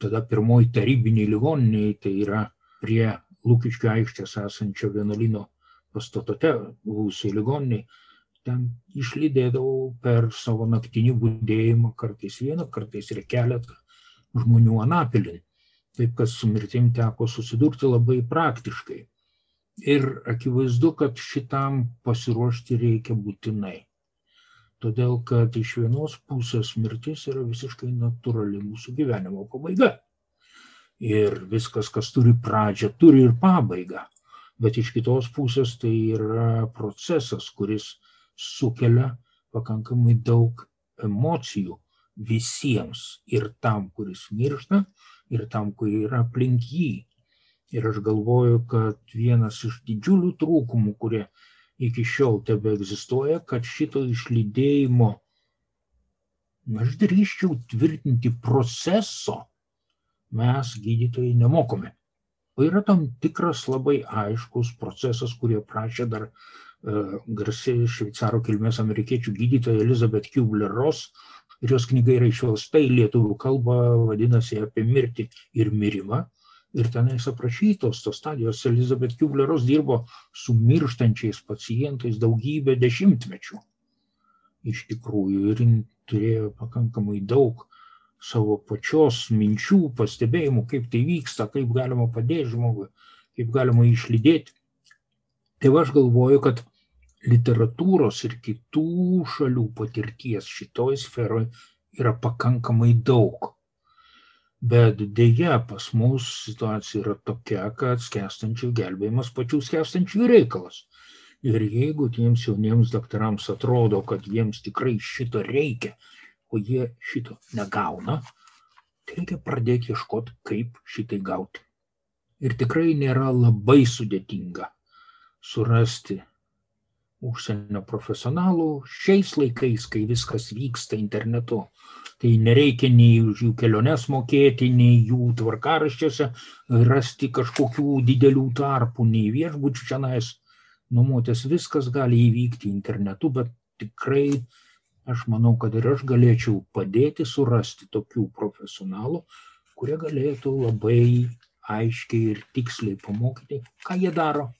tada pirmoji tarybiniai ligoniniai, tai yra prie Lūkiškio aikštės esančio vienuolino pastatote, buvusiai ligoniniai, ten išlydėdavau per savo naktinį būdėjimą, kartais vieną, kartais ir keletą žmonių anapilin. Taip, kad su mirtim teko susidurti labai praktiškai. Ir akivaizdu, kad šitam pasiruošti reikia būtinai. Todėl, kad iš vienos pusės mirtis yra visiškai natūrali mūsų gyvenimo pabaiga. Ir viskas, kas turi pradžią, turi ir pabaigą. Bet iš kitos pusės tai yra procesas, kuris sukelia pakankamai daug emocijų visiems ir tam, kuris miršta, ir tam, kurie yra aplink jį. Ir aš galvoju, kad vienas iš didžiulių trūkumų, kurie iki šiol tebe egzistuoja, kad šito išlydėjimo, aš drįščiau tvirtinti proceso, mes gydytojai nemokome. O yra tam tikras labai aiškus procesas, kurį prašė dar uh, garsiai šveicaro kilmės amerikiečių gydytoja Elizabeth Kubler-Ross ir jos knyga yra išversta į lietuvių kalbą, vadinasi apie mirtį ir mirimą. Ir tenais aprašytos tos stadijos Elizabeth Kubleros dirbo su mirštančiais pacientais daugybę dešimtmečių. Iš tikrųjų, ir turėjo pakankamai daug savo pačios minčių, pastebėjimų, kaip tai vyksta, kaip galima padėti žmogui, kaip galima išlydėti. Tai aš galvoju, kad literatūros ir kitų šalių patirties šitoj sferoj yra pakankamai daug. Bet dėja, pas mus situacija yra tokia, kad skęstančių gelbėjimas pačių skęstančių reikalas. Ir jeigu tiems jauniems daktarams atrodo, kad jiems tikrai šito reikia, o jie šito negauna, tai reikia pradėti ieškoti, kaip šitai gauti. Ir tikrai nėra labai sudėtinga surasti užsienio profesionalų šiais laikais, kai viskas vyksta internetu. Tai nereikia nei už jų keliones mokėti, nei jų tvarkaraščiuose rasti kažkokių didelių tarpų, nei viešbučių čianais nuomotis. Viskas gali įvykti internetu, bet tikrai aš manau, kad ir aš galėčiau padėti surasti tokių profesionalų, kurie galėtų labai aiškiai ir tiksliai pamokyti, ką jie daro,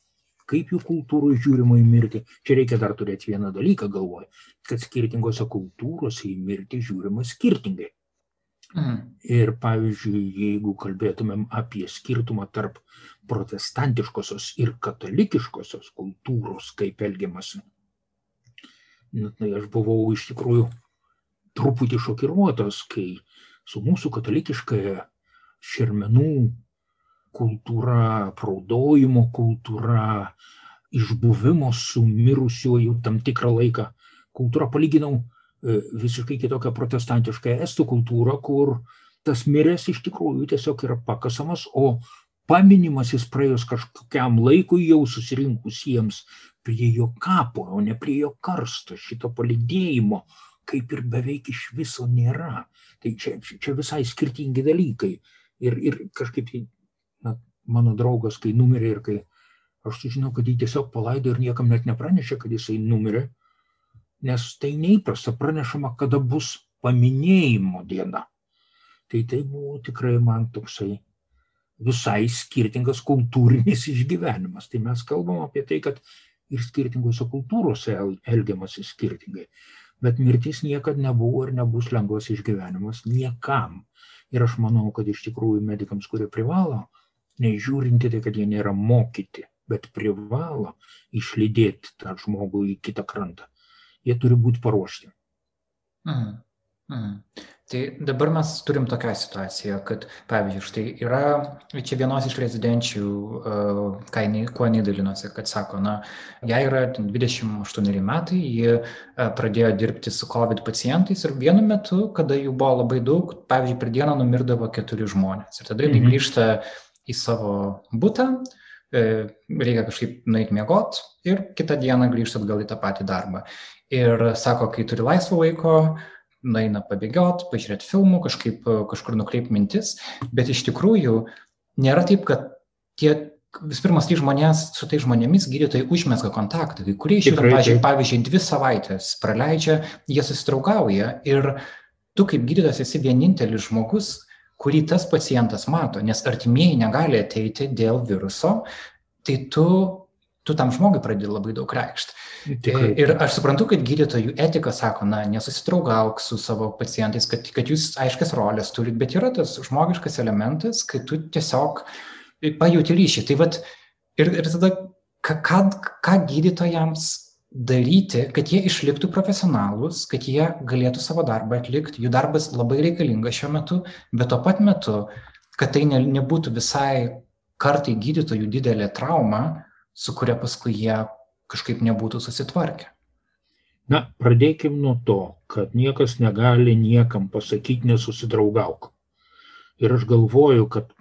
kaip jų kultūroj žiūrima į mirtį. Čia reikia dar turėti vieną dalyką galvoje, kad skirtingose kultūrose į mirtį žiūrima skirtingai. Mm. Ir pavyzdžiui, jeigu kalbėtumėm apie skirtumą tarp protestantiškosios ir katalikiškosios kultūros, kaip elgiamasi, nu, tai aš buvau iš tikrųjų truputį šokiruotas, kai su mūsų katalikiškąją šermenų kultūra, praudojimo kultūra, išbuvimo su mirusiuoju tam tikrą laiką. Kultūra palyginau e, visiškai kitokią protestantišką estų kultūrą, kur tas miręs iš tikrųjų tiesiog yra pakasamas, o paminimas jis praėjus kažkokiam laikui jau susirinkusiems prie jo kapo, o ne prie jo karsto, šito palidėjimo, kaip ir beveik iš viso nėra. Tai čia, čia visai skirtingi dalykai. Ir, ir kažkaip na, mano draugas, kai numirė ir kai aš sužinau, kad jį tiesiog palaido ir niekam net nepranešė, kad jisai numirė, nes tai neįprasta, pranešama, kada bus paminėjimo diena. Tai tai buvo tikrai man toksai visai skirtingas kultūrinis išgyvenimas. Tai mes kalbam apie tai, kad ir skirtingose kultūrose elgiamasi skirtingai. Bet mirtis niekada nebuvo ir nebus lengvas išgyvenimas niekam. Ir aš manau, kad iš tikrųjų medikams, kurie privalo nežiūrinti tai, kad jie nėra mokyti, bet privalo išlydėti tą žmogų į kitą krantą. Jie turi būti paruošti. Mhm. Mhm. Tai dabar mes turim tokią situaciją, kad, pavyzdžiui, štai yra čia vienos iš rezidenčių, ką jinai, kuo jinai dalinosi, kad sako, na, jai yra 28 metai, ji pradėjo dirbti su COVID pacientais ir vienu metu, kada jų buvo labai daug, pavyzdžiui, per dieną numirdavo keturi žmonės. Ir tada jinai mhm. grįžta į savo būtą, e, reikia kažkaip nueiti miegot ir kitą dieną grįžti atgal į tą patį darbą. Ir sako, kai turi laisvo laiko, nueina pabėgiot, pažiūrėti filmų, kažkaip kažkur nukreipti mintis, bet iš tikrųjų nėra taip, kad tie vis pirmas, tai žmonės, su tai žmonėmis gydytojai užmesga kontaktą, kai kurie iš jų, pavyzdžiui, pavyzdžiui, dvi savaitės praleidžia, jie susitraugauja ir tu kaip gydytojas esi vienintelis žmogus, kurį tas pacientas mato, nes artimieji negali ateiti dėl viruso, tai tu tu tam žmogui pradedi labai daug reikšti. Tikrai. Ir aš suprantu, kad gydytojų etika sako, na, nesusidraugauk su savo pacientais, kad, kad jūs aiškias rolės turit, bet yra tas žmogiškas elementas, kai tu tiesiog pajūti ryšį. Tai vad, ir, ir tada, ką, ką, ką gydytojams daryti, kad jie išliktų profesionalus, kad jie galėtų savo darbą atlikti. Jų darbas labai reikalingas šiuo metu, bet tuo pat metu, kad tai ne, nebūtų visai kartai gydytojų didelė trauma, su kuria paskui jie kažkaip nebūtų susitvarkę. Na, pradėkim nuo to, kad niekas negali niekam pasakyti nesusidraugauk. Ir aš galvoju, kad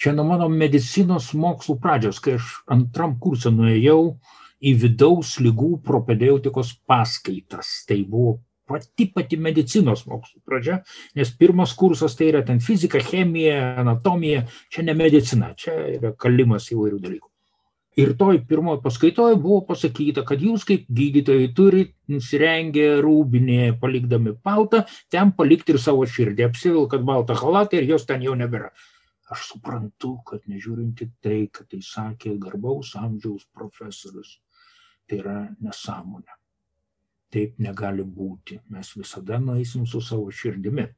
čia nuo mano medicinos mokslų pradžios, kai aš antram kursą nuėjau į vidaus lygų propedeutikos paskaitas. Tai buvo pati pati medicinos mokslų pradžia, nes pirmas kursas tai yra ten fizika, chemija, anatomija, čia ne medicina, čia yra kalimas įvairių dalykų. Ir toj pirmoji paskaitoje buvo pasakyta, kad jūs kaip gydytojai turit nusirengę rūbinėje, palikdami paltą, ten palikti ir savo širdį, apsivilkat baltą halatą ir jos ten jau nebėra. Aš suprantu, kad nežiūrinti tai, kad tai sakė garbaus amžiaus profesorius, tai yra nesąmonė. Taip negali būti. Mes visada nueisim su savo širdimi.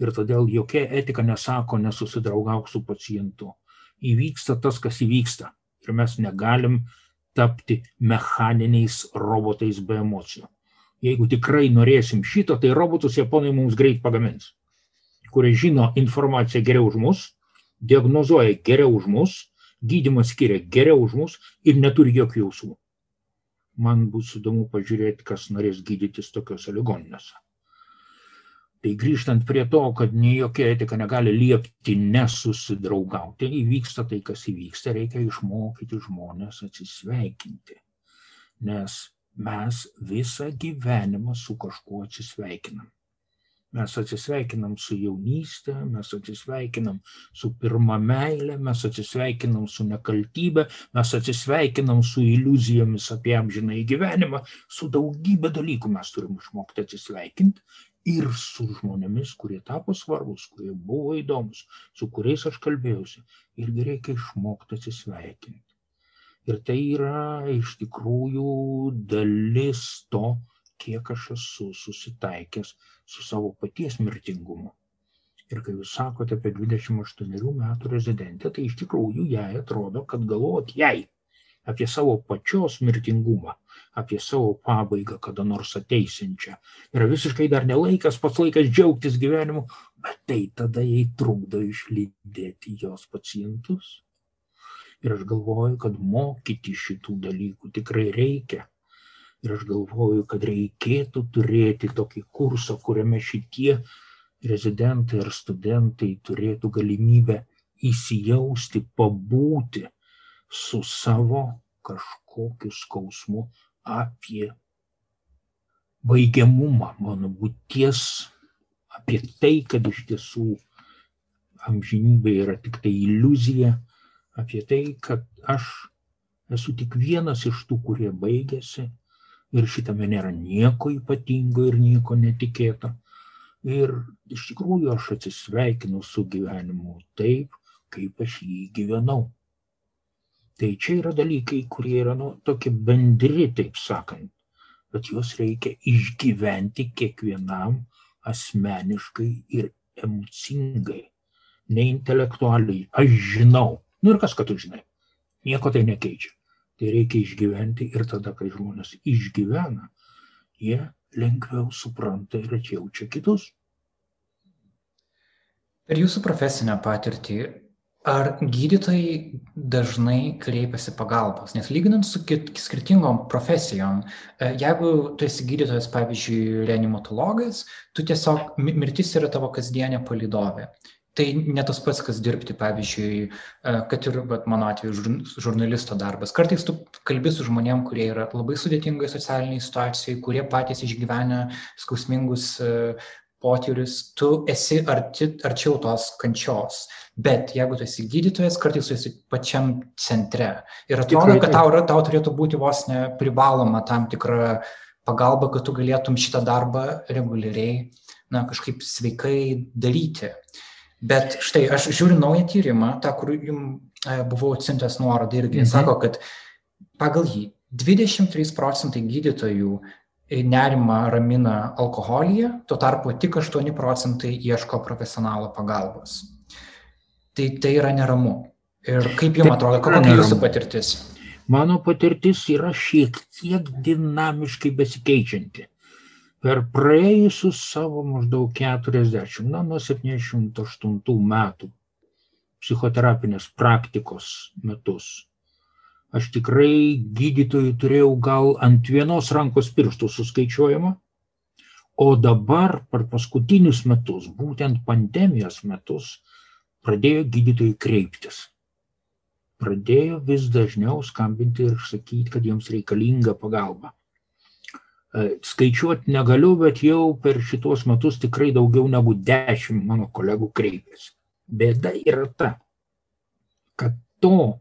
Ir todėl jokia etika nesako nesusidraugauk su pacientu. Įvyksta tas, kas įvyksta ir mes negalim tapti mechaniniais robotais be emocijų. Jeigu tikrai norėsim šito, tai robotus japonai mums greit pagamins, kurie žino informaciją geriau už mus, diagnozuoja geriau už mus, gydymą skiria geriau už mus ir neturi jokių jausmų. Man bus įdomu pažiūrėti, kas norės gydytis tokiuose ligoninėse. Tai grįžtant prie to, kad nei jokia etika negali liepti nesusidraugauti, įvyksta tai, kas įvyksta, reikia išmokyti žmonės atsisveikinti. Nes mes visą gyvenimą su kažkuo atsisveikinam. Mes atsisveikinam su jaunystė, mes atsisveikinam su pirmą meilę, mes atsisveikinam su nekaltybė, mes atsisveikinam su iliuzijomis apie amžiną į gyvenimą, su daugybė dalykų mes turim išmokti atsisveikinti ir su žmonėmis, kurie tapo svarbus, kurie buvo įdomus, su kuriais aš kalbėjausi. Irgi reikia išmokti atsisveikinti. Ir tai yra iš tikrųjų dalis to, kiek aš esu susitaikęs su savo paties mirtingumu. Ir kai jūs sakote apie 28 metų rezidentę, tai iš tikrųjų jai atrodo, kad galvot jai apie savo pačios mirtingumą, apie savo pabaigą kada nors ateisinčią. Yra visiškai dar nelaikas, pats laikas džiaugtis gyvenimu, bet tai tada jai trukdo išlydėti jos pacientus. Ir aš galvoju, kad mokyti šitų dalykų tikrai reikia. Ir aš galvoju, kad reikėtų turėti tokį kursą, kuriame šitie rezidentai ar studentai turėtų galimybę įsijausti, pabūti su savo kažkokiu skausmu apie baigiamumą mano būties, apie tai, kad iš tiesų amžinybė yra tik tai iliuzija, apie tai, kad aš esu tik vienas iš tų, kurie baigėsi ir šitame nėra nieko ypatingo ir nieko netikėto. Ir iš tikrųjų aš atsisveikinu su gyvenimu taip, kaip aš jį gyvenau. Tai čia yra dalykai, kurie yra nu, tokie bendri, taip sakant, bet juos reikia išgyventi kiekvienam asmeniškai ir emocingai, ne intelektualiai. Aš žinau. Nu ir kas, kad tu žinai. Nieko tai nekeičia. Tai reikia išgyventi ir tada, kai žmonės išgyvena, jie lengviau supranta ir atjaučia kitus. Per jūsų profesinę patirtį Ar gydytojai dažnai kreipiasi pagalbos? Nes lyginant su skirtingom profesijom, e, jeigu tu esi gydytojas, pavyzdžiui, reanimatologas, tu tiesiog mirtis yra tavo kasdienė palidovė. Tai ne tas pats, kas dirbti, pavyzdžiui, e, kad ir bet, mano atveju žurnalisto darbas. Kartais tu kalbi su žmonėm, kurie yra labai sudėtingoje socialinėje situacijoje, kurie patys išgyvenę skausmingus e, potyrius, tu esi arti, arčiau tos kančios. Bet jeigu tu esi gydytojas, kartais tu esi pačiam centre. Ir atrodo, Tikrai, kad tau, tau turėtų būti vos ne privaloma tam tikra pagalba, kad tu galėtum šitą darbą reguliariai, na, kažkaip sveikai daryti. Bet štai aš žiūriu naują tyrimą, tą, kur jums e, buvau atsintęs nuorodą irgi, mhm. sako, kad pagal jį 23 procentai gydytojų nerimą ramina alkoholyje, tuo tarpu tik 8 procentai ieško profesionalo pagalbos. Tai tai yra neramu. Ir kaip jums atrodo, kokia jūsų patirtis? Mano patirtis yra šiek tiek dinamiškai besikeičianti. Per praėjusius savo maždaug 40, na, nuo 78 metų psichoterapinės praktikos metus, aš tikrai gydytojų turėjau gal ant vienos rankos pirštų suskaičiuojama, o dabar per paskutinius metus, būtent pandemijos metus, pradėjo gydytojai kreiptis pradėjo vis dažniau skambinti ir sakyti, kad jiems reikalinga pagalba. E, skaičiuoti negaliu, bet jau per šitos metus tikrai daugiau negu dešimt mano kolegų kreipėsi. Bėda yra ta, kad to,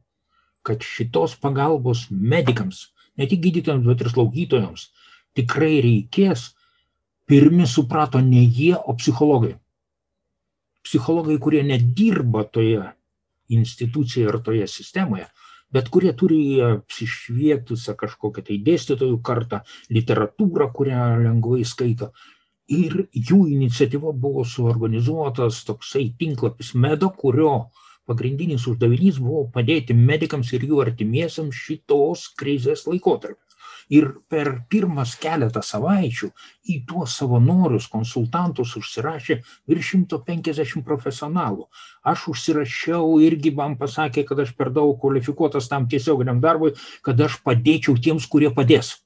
kad šitos pagalbos medikams, ne tik gydytojams, bet ir slaugytojams, tikrai reikės, pirmi suprato ne jie, o psichologai. Psichologai, kurie nedirba toje institucijoje ar toje sistemoje, bet kurie turi apsišvietusią kažkokią tai dėstytojų kartą, literatūrą, kurią lengvai skaito. Ir jų iniciatyva buvo suorganizuotas toksai tinklapis Medo, kurio pagrindinis uždavinys buvo padėti medikams ir jų artimiesiams šitos krizės laikotarpiu ir per pirmas keletą savaičių į tuos savanorius konsultantus užsirašė virš 150 profesionalų. Aš užsirašiau irgi man pasakė, kad aš per daug kvalifikuotas tam tiesioginiam darbui, kad aš padėčiau tiems, kurie padės.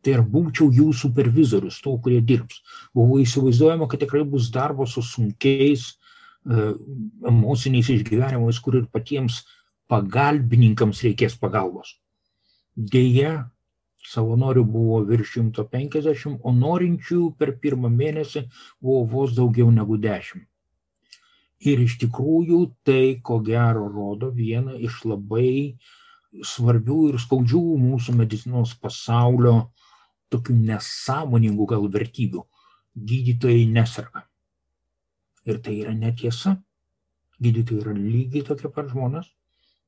Tai ir būčiau jų supervizorius, tų, kurie dirbs. Buvo įsivaizduojama, kad tikrai bus darbo su sunkiais e, emociniais išgyvenimais, kur ir patiems pagalbininkams reikės pagalbos. Deja, savanorių buvo virš 150, o norinčių per pirmą mėnesį buvo vos daugiau negu 10. Ir iš tikrųjų tai, ko gero, rodo vieną iš labai svarbių ir skaudžių mūsų medicinos pasaulio tokių nesąmoningų gal vertybių. Gydytojai nesarga. Ir tai yra netiesa. Gydytojai yra lygiai tokie pat žmonės,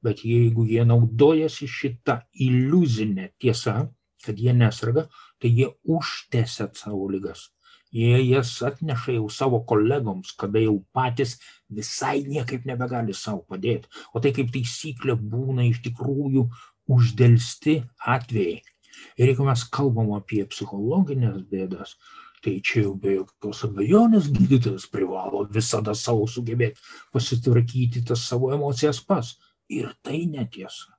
bet jeigu jie naudojasi šitą iliuzinę tiesą, kad jie nesarga, tai jie užtęsia savo lygas. Jie jas atneša jau savo kolegoms, kada jau patys visai niekaip nebegali savo padėti. O tai kaip taisyklė būna iš tikrųjų uždelsti atvejai. Ir jeigu mes kalbam apie psichologinės bėdas, tai čia jau be jokios abejonės gydytojas privalo visada savo sugebėti pasitvarkyti tas savo emocijas pas. Ir tai netiesa.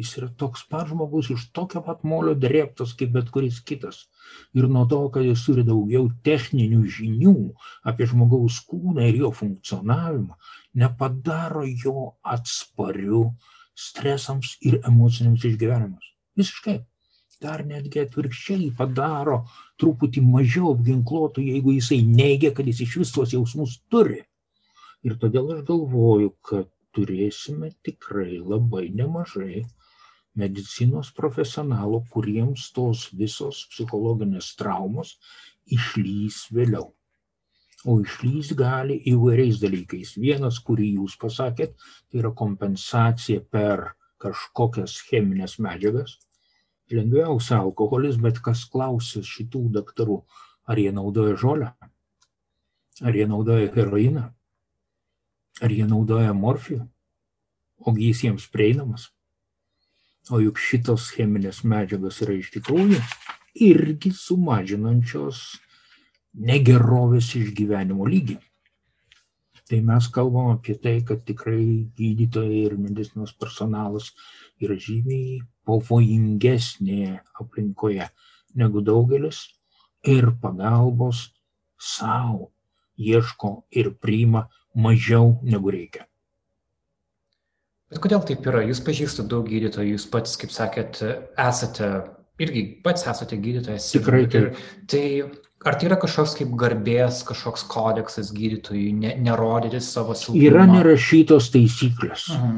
Jis yra toks pat žmogus iš tokio pat molio drėbtas kaip bet kuris kitas. Ir nuo to, kad jis turi daugiau techninių žinių apie žmogaus kūną ir jo funkcionavimą, nepadaro jo atspariu stresams ir emociniams išgyvenimams. Visiškai. Dar netgi atvirkščiai padaro truputį mažiau apginkluotų, jeigu jisai neigia, kad jis iš vis tuos jausmus turi. Ir todėl aš galvoju, kad turėsime tikrai labai nemažai medicinos profesionalų, kuriems tos visos psichologinės traumos išlys vėliau. O išlys gali įvairiais dalykais. Vienas, kurį jūs pasakėt, tai yra kompensacija per kažkokias cheminės medžiagas. Lengviausia alkoholis, bet kas klausia šitų daktarų, ar jie naudoja žolę, ar jie naudoja heroiną, ar jie naudoja morfijų, ogi jis jiems prieinamas. O juk šitos cheminės medžiagos yra iš tikrųjų irgi sumažinančios negerovės išgyvenimo lygį. Tai mes kalbam apie tai, kad tikrai gydytojai ir medicinos personalas yra žymiai pavojingesnėje aplinkoje negu daugelis ir pagalbos savo ieško ir priima mažiau negu reikia. Bet kodėl taip yra? Jūs pažįstate daug gydytojų, jūs pats, kaip sakėt, esate, irgi pats esate gydytojas. Tikrai taip. Tai ar tai yra kažkoks kaip garbės, kažkoks kodeksas gydytojui, ne, nerodyti savo silpnumą? Yra nerašytos taisyklės. Uh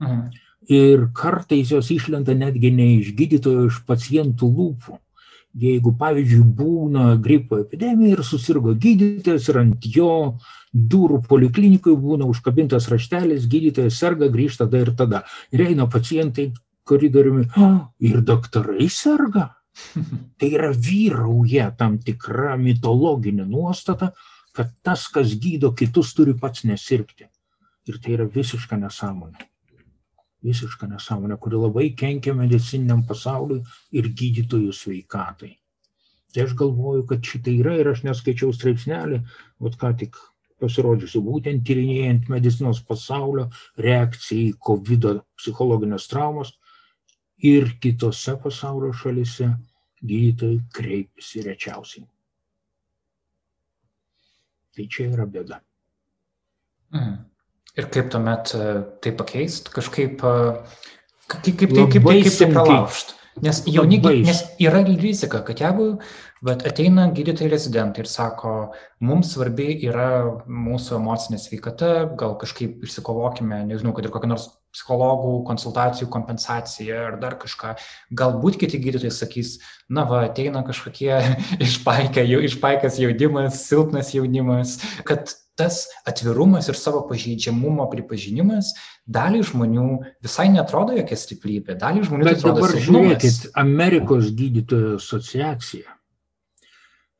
-huh. Ir kartais jos išlenda netgi ne iš gydytojo, iš pacientų lūpų. Jeigu, pavyzdžiui, būna gripo epidemija ir susirgo gydytojas ir ant jo durų poliklinikui būna užkabintas raštelis, gydytojas serga, grįžta tada ir tada. Ir eina pacientai, koridoriumi, "O, ir daktarai serga. Tai yra vyrauja tam tikra mitologinė nuostata, kad tas, kas gydo kitus, turi pats nesirgti. Ir tai yra visiška nesąmonė. Visiška nesąmonė, kuri labai kenkia medicininiam pasauliui ir gydytojų sveikatai. Tai aš galvoju, kad šitai yra ir aš neskaičiau straipsnelį, vat ką tik pasirodžiusi, būtent tyrinėjant medicinos pasaulio reakciją į COVID psichologinės traumas ir kitose pasaulio šalise gydytojai kreipiasi rečiausiai. Tai čia yra bėda. Mhm. Ir kaip tuomet e, tai pakeist, kažkaip, e, kaip, kaip, kaip, kaip, kaip, kaip tai pralaužt? Nes jauni, nes yra rizika, kad jeigu bet ateina gydytojai rezidentai ir sako, mums svarbi yra mūsų emocinė sveikata, gal kažkaip išsikovokime, nežinau, kad ir kokią nors psichologų konsultacijų kompensaciją ar dar kažką. Galbūt kiti gydytojai sakys, na va, ateina kažkokie išpaikęs jaunimas, silpnas jaunimas, kad tas atvirumas ir savo pažeidžiamumo pripažinimas daliai žmonių visai netrodo jokia stiprybė, daliai žmonių tai Bet atrodo dabar silpnumas. žiūrėkit, Amerikos gydytojų asociacija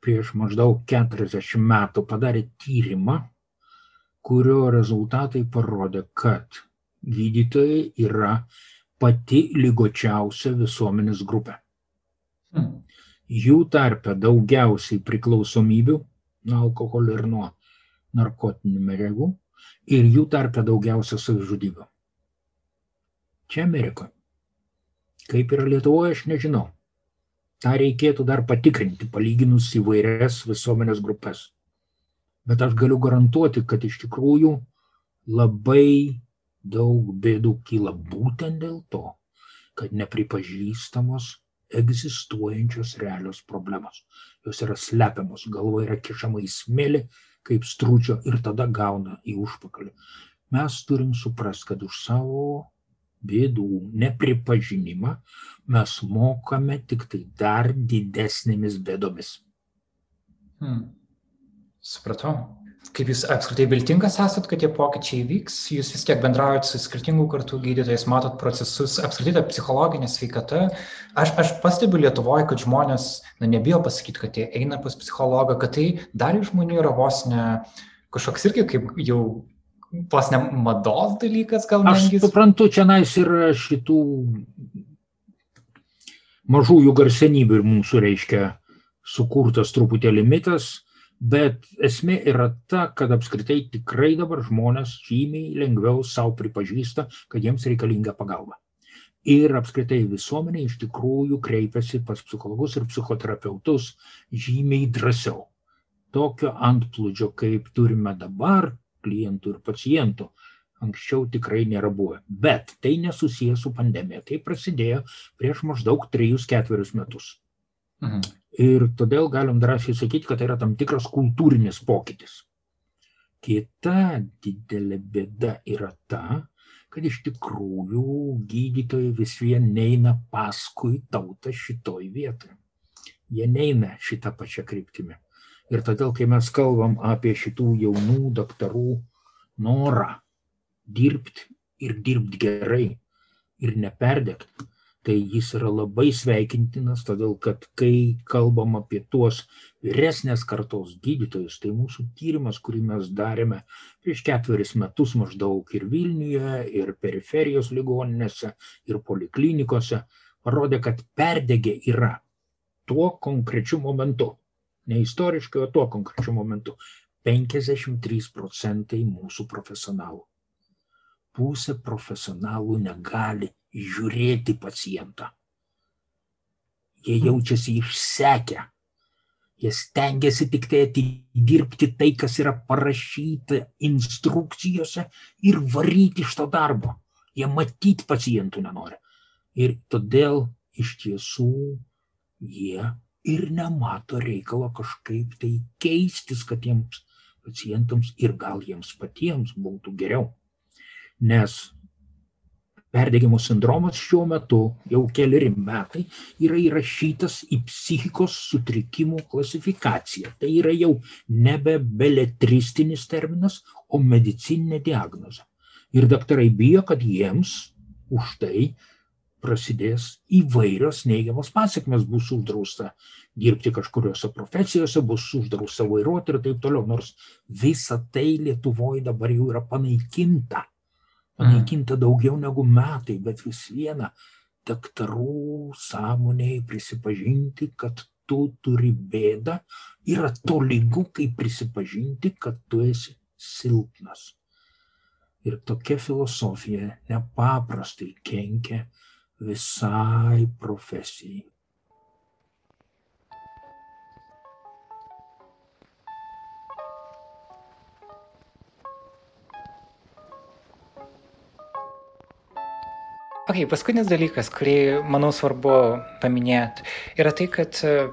prieš maždaug 40 metų padarė tyrimą, kurio rezultatai parodė, kad gydytojai yra pati lygočiausia visuomenės grupė. Hmm. Jų tarpe daugiausiai priklausomybių nuo alkoholio ir nuo narkotinių medžiagų ir jų tarpe daugiausia savižudybių. Čia Amerikoje. Kaip yra Lietuvoje, aš nežinau. Ta reikėtų dar patikrinti, palyginus įvairias visuomenės grupės. Bet aš galiu garantuoti, kad iš tikrųjų labai daug bėdų kyla būtent dėl to, kad nepripažįstamos egzistuojančios realios problemos. Jos yra slepiamos, galva yra kišama į smėlį, kaip strūčio ir tada gauna į užpakalį. Mes turim suprasti, kad už savo bėdų nepripažinimą mes mokame tik tai dar didesnėmis bėdomis. Hmm. Supratau. Kaip jūs apskritai viltingas esat, kad tie pokyčiai vyks, jūs vis tiek bendraujat su skirtingų kartų gydytojais, matot procesus, apskritai ta psichologinė sveikata. Aš, aš pastebiu Lietuvoje, kad žmonės, na, nebijo pasakyti, kad jie eina pas psichologą, kad tai dar žmonių yra vos ne kažkoks irgi kaip jau vos ne mados dalykas, gal Aš netgi. suprantu, čia nais yra šitų mažųjų garsenybių ir mūsų reiškia sukurtas truputėlį mitas, bet esmė yra ta, kad apskritai tikrai dabar žmonės žymiai lengviau savo pripažįsta, kad jiems reikalinga pagalba. Ir apskritai visuomenė iš tikrųjų kreipiasi pas psichologus ir psichoterapeutus žymiai drąsiau. Tokio antplūdžio, kaip turime dabar, klientų ir pacientų, anksčiau tikrai nėra buvę. Bet tai nesusijęs su pandemija. Tai prasidėjo prieš maždaug 3-4 metus. Mhm. Ir todėl galim drąsiai sakyti, kad tai yra tam tikras kultūrinis pokytis. Kita didelė bėda yra ta, kad iš tikrųjų gydytojai vis vien neina paskui tautą šitoj vietoje. Jie neina šitą pačią kryptimį. Ir todėl, kai mes kalbam apie šitų jaunų daktarų norą dirbti ir dirbti gerai ir neperdegti, tai jis yra labai sveikintinas, todėl kad kai kalbam apie tuos vyresnės kartos gydytojus, tai mūsų tyrimas, kurį mes darėme prieš ketveris metus maždaug ir Vilniuje, ir periferijos ligoninėse, ir poliklinikose, parodė, kad perdegė yra tuo konkrečiu momentu. Ne istoriškai, o tuo konkrečiu momentu. 53 procentai mūsų profesionalų. Pusė profesionalų negali žiūrėti pacientą. Jie jaučiasi išsekę. Jie stengiasi tik tai atidirbti tai, kas yra parašyta instrukcijose ir varyti iš to darbo. Jie matyti pacientų nenori. Ir todėl iš tiesų jie ir nemato reikalo kažkaip tai keistis, kad jiems pacientams ir gal jiems patiems būtų geriau. Nes Perdegimo sindromas šiuo metu jau keliari metai yra įrašytas į psichikos sutrikimų klasifikaciją. Tai yra jau nebe beletristinis terminas, o medicininė diagnozė. Ir daktarai bijo, kad jiems už tai prasidės įvairios neigiamos pasiekmes, bus uždrausta dirbti kažkuriuose profesijose, bus uždrausta vairuoti ir taip toliau, nors visa tai Lietuvoje dabar jau yra panaikinta. Panaikinta daugiau negu metai, bet vis viena daktarų sąmoniai prisipažinti, kad tu turi bėdą, yra to lygu, kaip prisipažinti, kad tu esi silpnas. Ir tokia filosofija nepaprastai kenkia visai profesijai. Ok, paskutinis dalykas, kurį manau svarbu paminėti, yra tai, kad e,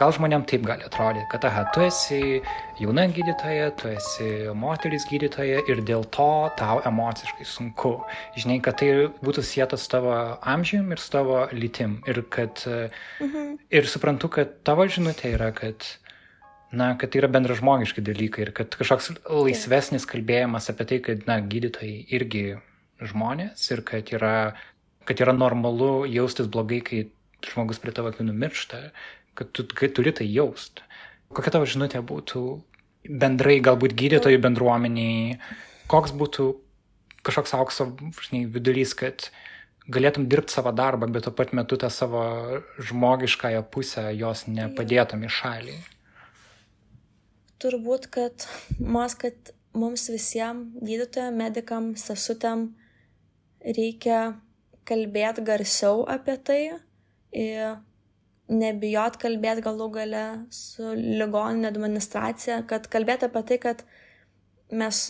gal žmonėm taip gali atrodyti, kad aha, tu esi jauna gydytoja, tu esi moteris gydytoja ir dėl to tau emociškai sunku. Žinai, kad tai būtų sėtas su tavo amžium ir su tavo lytim. Ir, kad, e, mhm. ir suprantu, kad tavo žinutė yra, kad na, kad tai yra bendražmogiški dalykai ir kad kažkoks laisvesnis kalbėjimas apie tai, kad, na, gydytojai irgi žmonės ir kad yra, kad yra normalu jaustis blogai, kai žmogus prie tavo akių numiršta, kad tu kad turi tai jaust. Kokia tavo žinutė būtų bendrai galbūt gydytojų bendruomeniai, koks būtų kažkoks aukso žinai, vidurys, kad galėtum dirbti savo darbą, bet tuo pat metu tą savo žmogiškąją pusę jos nepadėtum į šalį. Turbūt, kad mas, kad mums visiems, gydytojams, medikams, sesutėm, reikia kalbėti garsiau apie tai nebijot kalbėti galų gale su ligoninė administracija, kad kalbėti apie tai, kad mes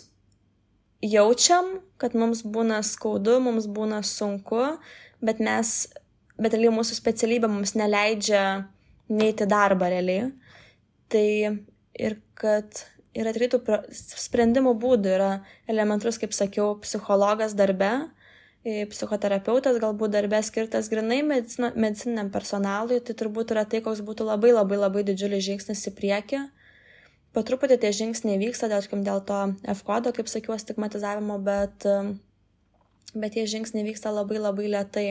jaučiam, kad mums būna skaudu, mums būna sunku, bet mes, bet realiai mūsų specialybė mums neleidžia neiti darbą realiai. Tai ir kad yra tikrai tų sprendimų būdų, yra elementarus, kaip sakiau, psichologas darbe, psichoterapeutas galbūt darbė skirtas grinai medicino, medicininiam personalui, tai turbūt yra tai, koks būtų labai labai labai didžiulis žingsnis į priekį. Po truputį tie žingsniai vyksta, dėl, dėl to F-kodo, kaip sakiau, stigmatizavimo, bet, bet tie žingsniai vyksta labai labai lietai.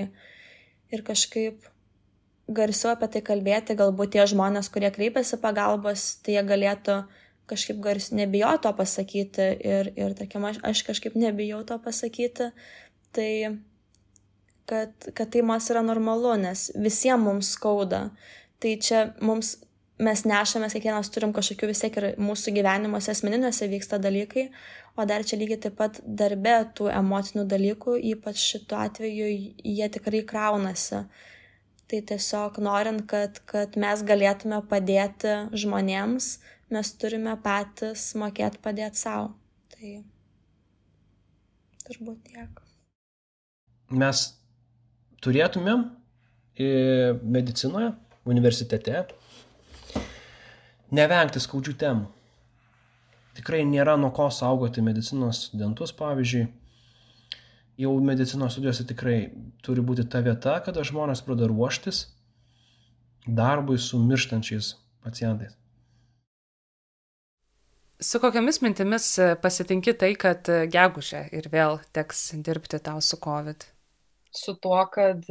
Ir kažkaip garsiau apie tai kalbėti, galbūt tie žmonės, kurie kreipiasi pagalbos, tai jie galėtų kažkaip garsiai nebijau to pasakyti ir, ir tarkim, aš, aš kažkaip nebijau to pasakyti, tai kad, kad tai mums yra normalu, nes visiems mums skauda. Tai čia mums mes nešamės, kiekvienas turim kažkokių vis tiek ir mūsų gyvenimuose asmeniniuose vyksta dalykai, o dar čia lygiai taip pat darbe tų emocinių dalykų, ypač šituo atveju jie tikrai kraunasi. Tai tiesiog norint, kad, kad mes galėtume padėti žmonėms, mes turime patys mokėti padėti savo. Tai turbūt tiek mes turėtumėm medicinoje, universitete nevengti skaudžių temų. Tikrai nėra nuo ko saugoti medicinos studentus, pavyzdžiui. Jau medicinos studijose tikrai turi būti ta vieta, kada žmonės pradeda ruoštis darbui su mirštančiais pacientais. Su kokiamis mintimis pasitinki tai, kad gegužė ir vėl teks dirbti tau su COVID? Su tuo, kad,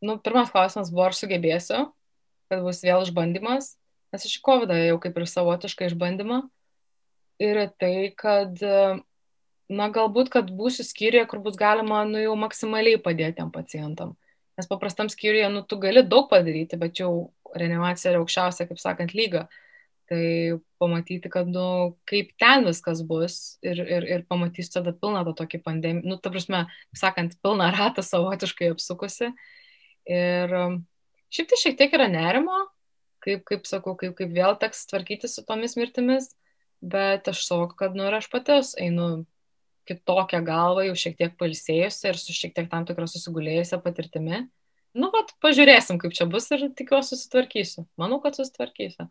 nu, pirmas klausimas buvo, ar sugebėsiu, kad bus vėl išbandymas, nes aš į COVID jau kaip ir savotišką išbandymą. Ir tai, kad, na, galbūt, kad būsiu skyriuje, kur bus galima, nu, jau maksimaliai padėti tiem pacientam. Nes paprastam skyriuje, nu, tu gali daug padaryti, bet jau reanimacija yra aukščiausia, kaip sakant, lyga. Tai pamatyti, kad, nu, kaip ten viskas bus ir, ir, ir pamatysiu tada pilną tą tokį pandemiją, nu, ta prasme, sakant, pilną ratą savotiškai apsukusi. Ir um, šiaip tai šiek tiek yra nerimo, kaip, kaip sakau, kaip, kaip vėl teks tvarkyti su tomis mirtimis, bet aš suvokiu, kad, nu, ir aš patys einu kitokią galvą, jau šiek tiek palsėjusi ir su šiek tiek tam tikrą susigulėjusią patirtimi. Nu, vat, pažiūrėsim, kaip čia bus ir tikiuosi susitvarkysiu. Manau, kad susitvarkysiu.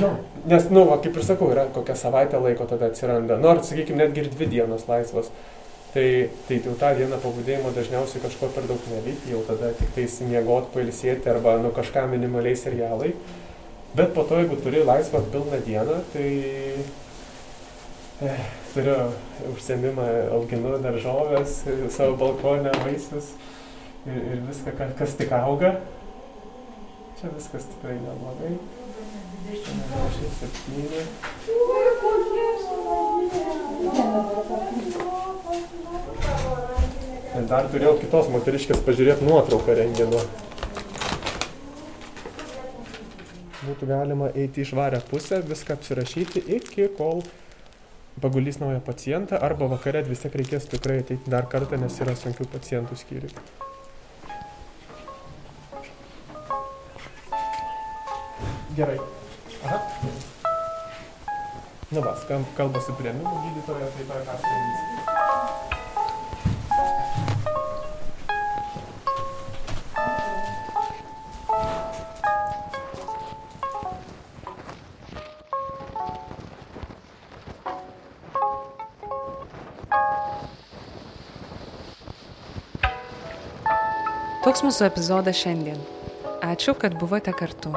Jo, nes, nu, va, kaip ir sakau, yra kokią savaitę laiko tada atsiranda. Nors, sakykime, netgi ir dvi dienos laisvos. Tai, tai jau tą dieną po būdėjimo dažniausiai kažko per daug neveikti, jau tada tik tais miegot, pailsėti arba nu kažką minimaliai serialai. Bet po to, jeigu turi laisvą pilną dieną, tai eh, turiu užsiemimą, auginu daržovės, savo balkonę vaisius ir, ir viską, kas tik auga. Čia viskas tikrai neblogai. 87. Ir dar turėjau kitos moteriškės pažiūrėti nuotrauką rengino. Būtų galima eiti į švarę pusę, viską apsirašyti iki kol pagulys naują pacientą arba vakare vis tiek reikės tikrai ateiti dar kartą, nes yra sunkių pacientų skyriui. Gerai. Aha. Nu va, skam- kalba su prieimimu gydytojo, tai to ką padarysi. Toks mūsų epizodas šiandien. Ačiū, kad buvote kartu.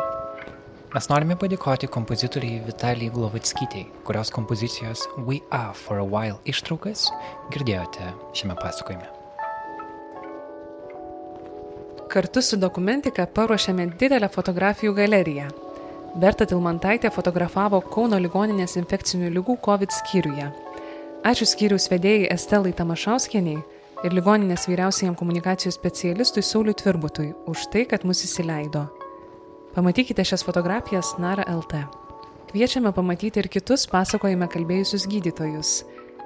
Mes norime padėkoti kompozitoriai Vitalijai Glovackytei, kurios kompozicijos We Are for a While ištraukas girdėjote šiame pasakojime. Kartu su dokumentika paruošėme didelę fotografijų galeriją. Berta Tilmantaitė fotografavo Kauno ligoninės infekcinių lygų COVID skyriuje. Ačiū skyriaus vedėjai Estelai Tamašauskieniai ir ligoninės vyriausiajam komunikacijos specialistui Sauliui Tvirbutui už tai, kad mus įsileido. Pamatykite šias fotografijas Nara LT. Kviečiame pamatyti ir kitus pasakojime kalbėjusius gydytojus.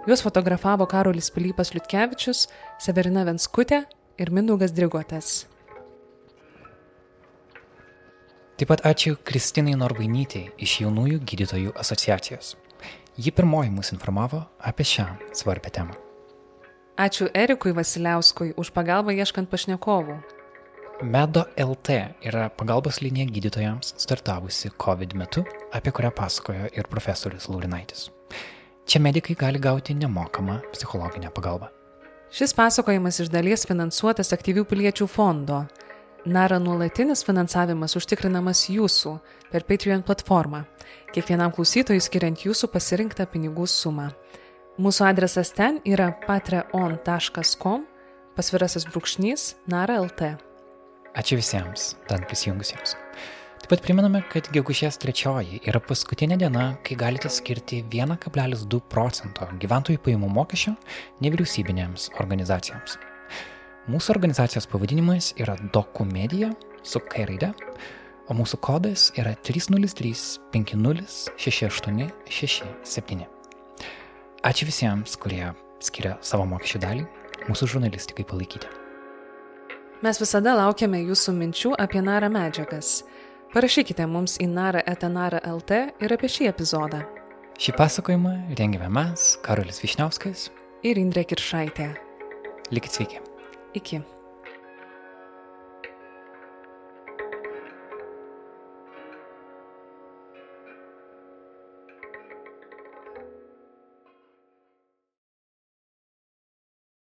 Juos fotografavo Karolis Pilypas Liutkevičius, Severina Venskutė ir Mindaugas Drigotas. Taip pat ačiū Kristinai Norvainytei iš jaunųjų gydytojų asociacijos. Ji pirmoji mus informavo apie šią svarbę temą. Ačiū Erikui Vasiliauskui už pagalbą ieškant pašnekovų. Medo LT yra pagalbos linija gydytojams startavusi COVID metu, apie kurią pasakojo ir profesorius Laurinaitis. Čia medikai gali gauti nemokamą psichologinę pagalbą. Šis pasakojimas iš dalies finansuotas aktyvių piliečių fondo. Nara nuolatinis finansavimas užtikrinamas jūsų per Patreon platformą, kiekvienam klausytojui skiriant jūsų pasirinktą pinigų sumą. Mūsų adresas ten yra patreon.com pasvirasis brūkšnys Nara LT. Ačiū visiems ten prisijungusiems. Taip pat priminame, kad gegužės trečioji yra paskutinė diena, kai galite skirti 1,2 procento gyventojų pajamų mokesčio nevyriausybinėms organizacijoms. Mūsų organizacijos pavadinimas yra Dokumedija su K raide, o mūsų kodas yra 303-506867. Ačiū visiems, kurie skiria savo mokesčių dalį mūsų žurnalistikai palaikyti. Mes visada laukiame jūsų minčių apie narą medžiagas. Parašykite mums į narą etanarą LT ir apie šį epizodą. Šį pasakojimą rengėme mes, Karolis Višniauskas. Ir Indrė Kiršaitė. Likit sveiki. Iki.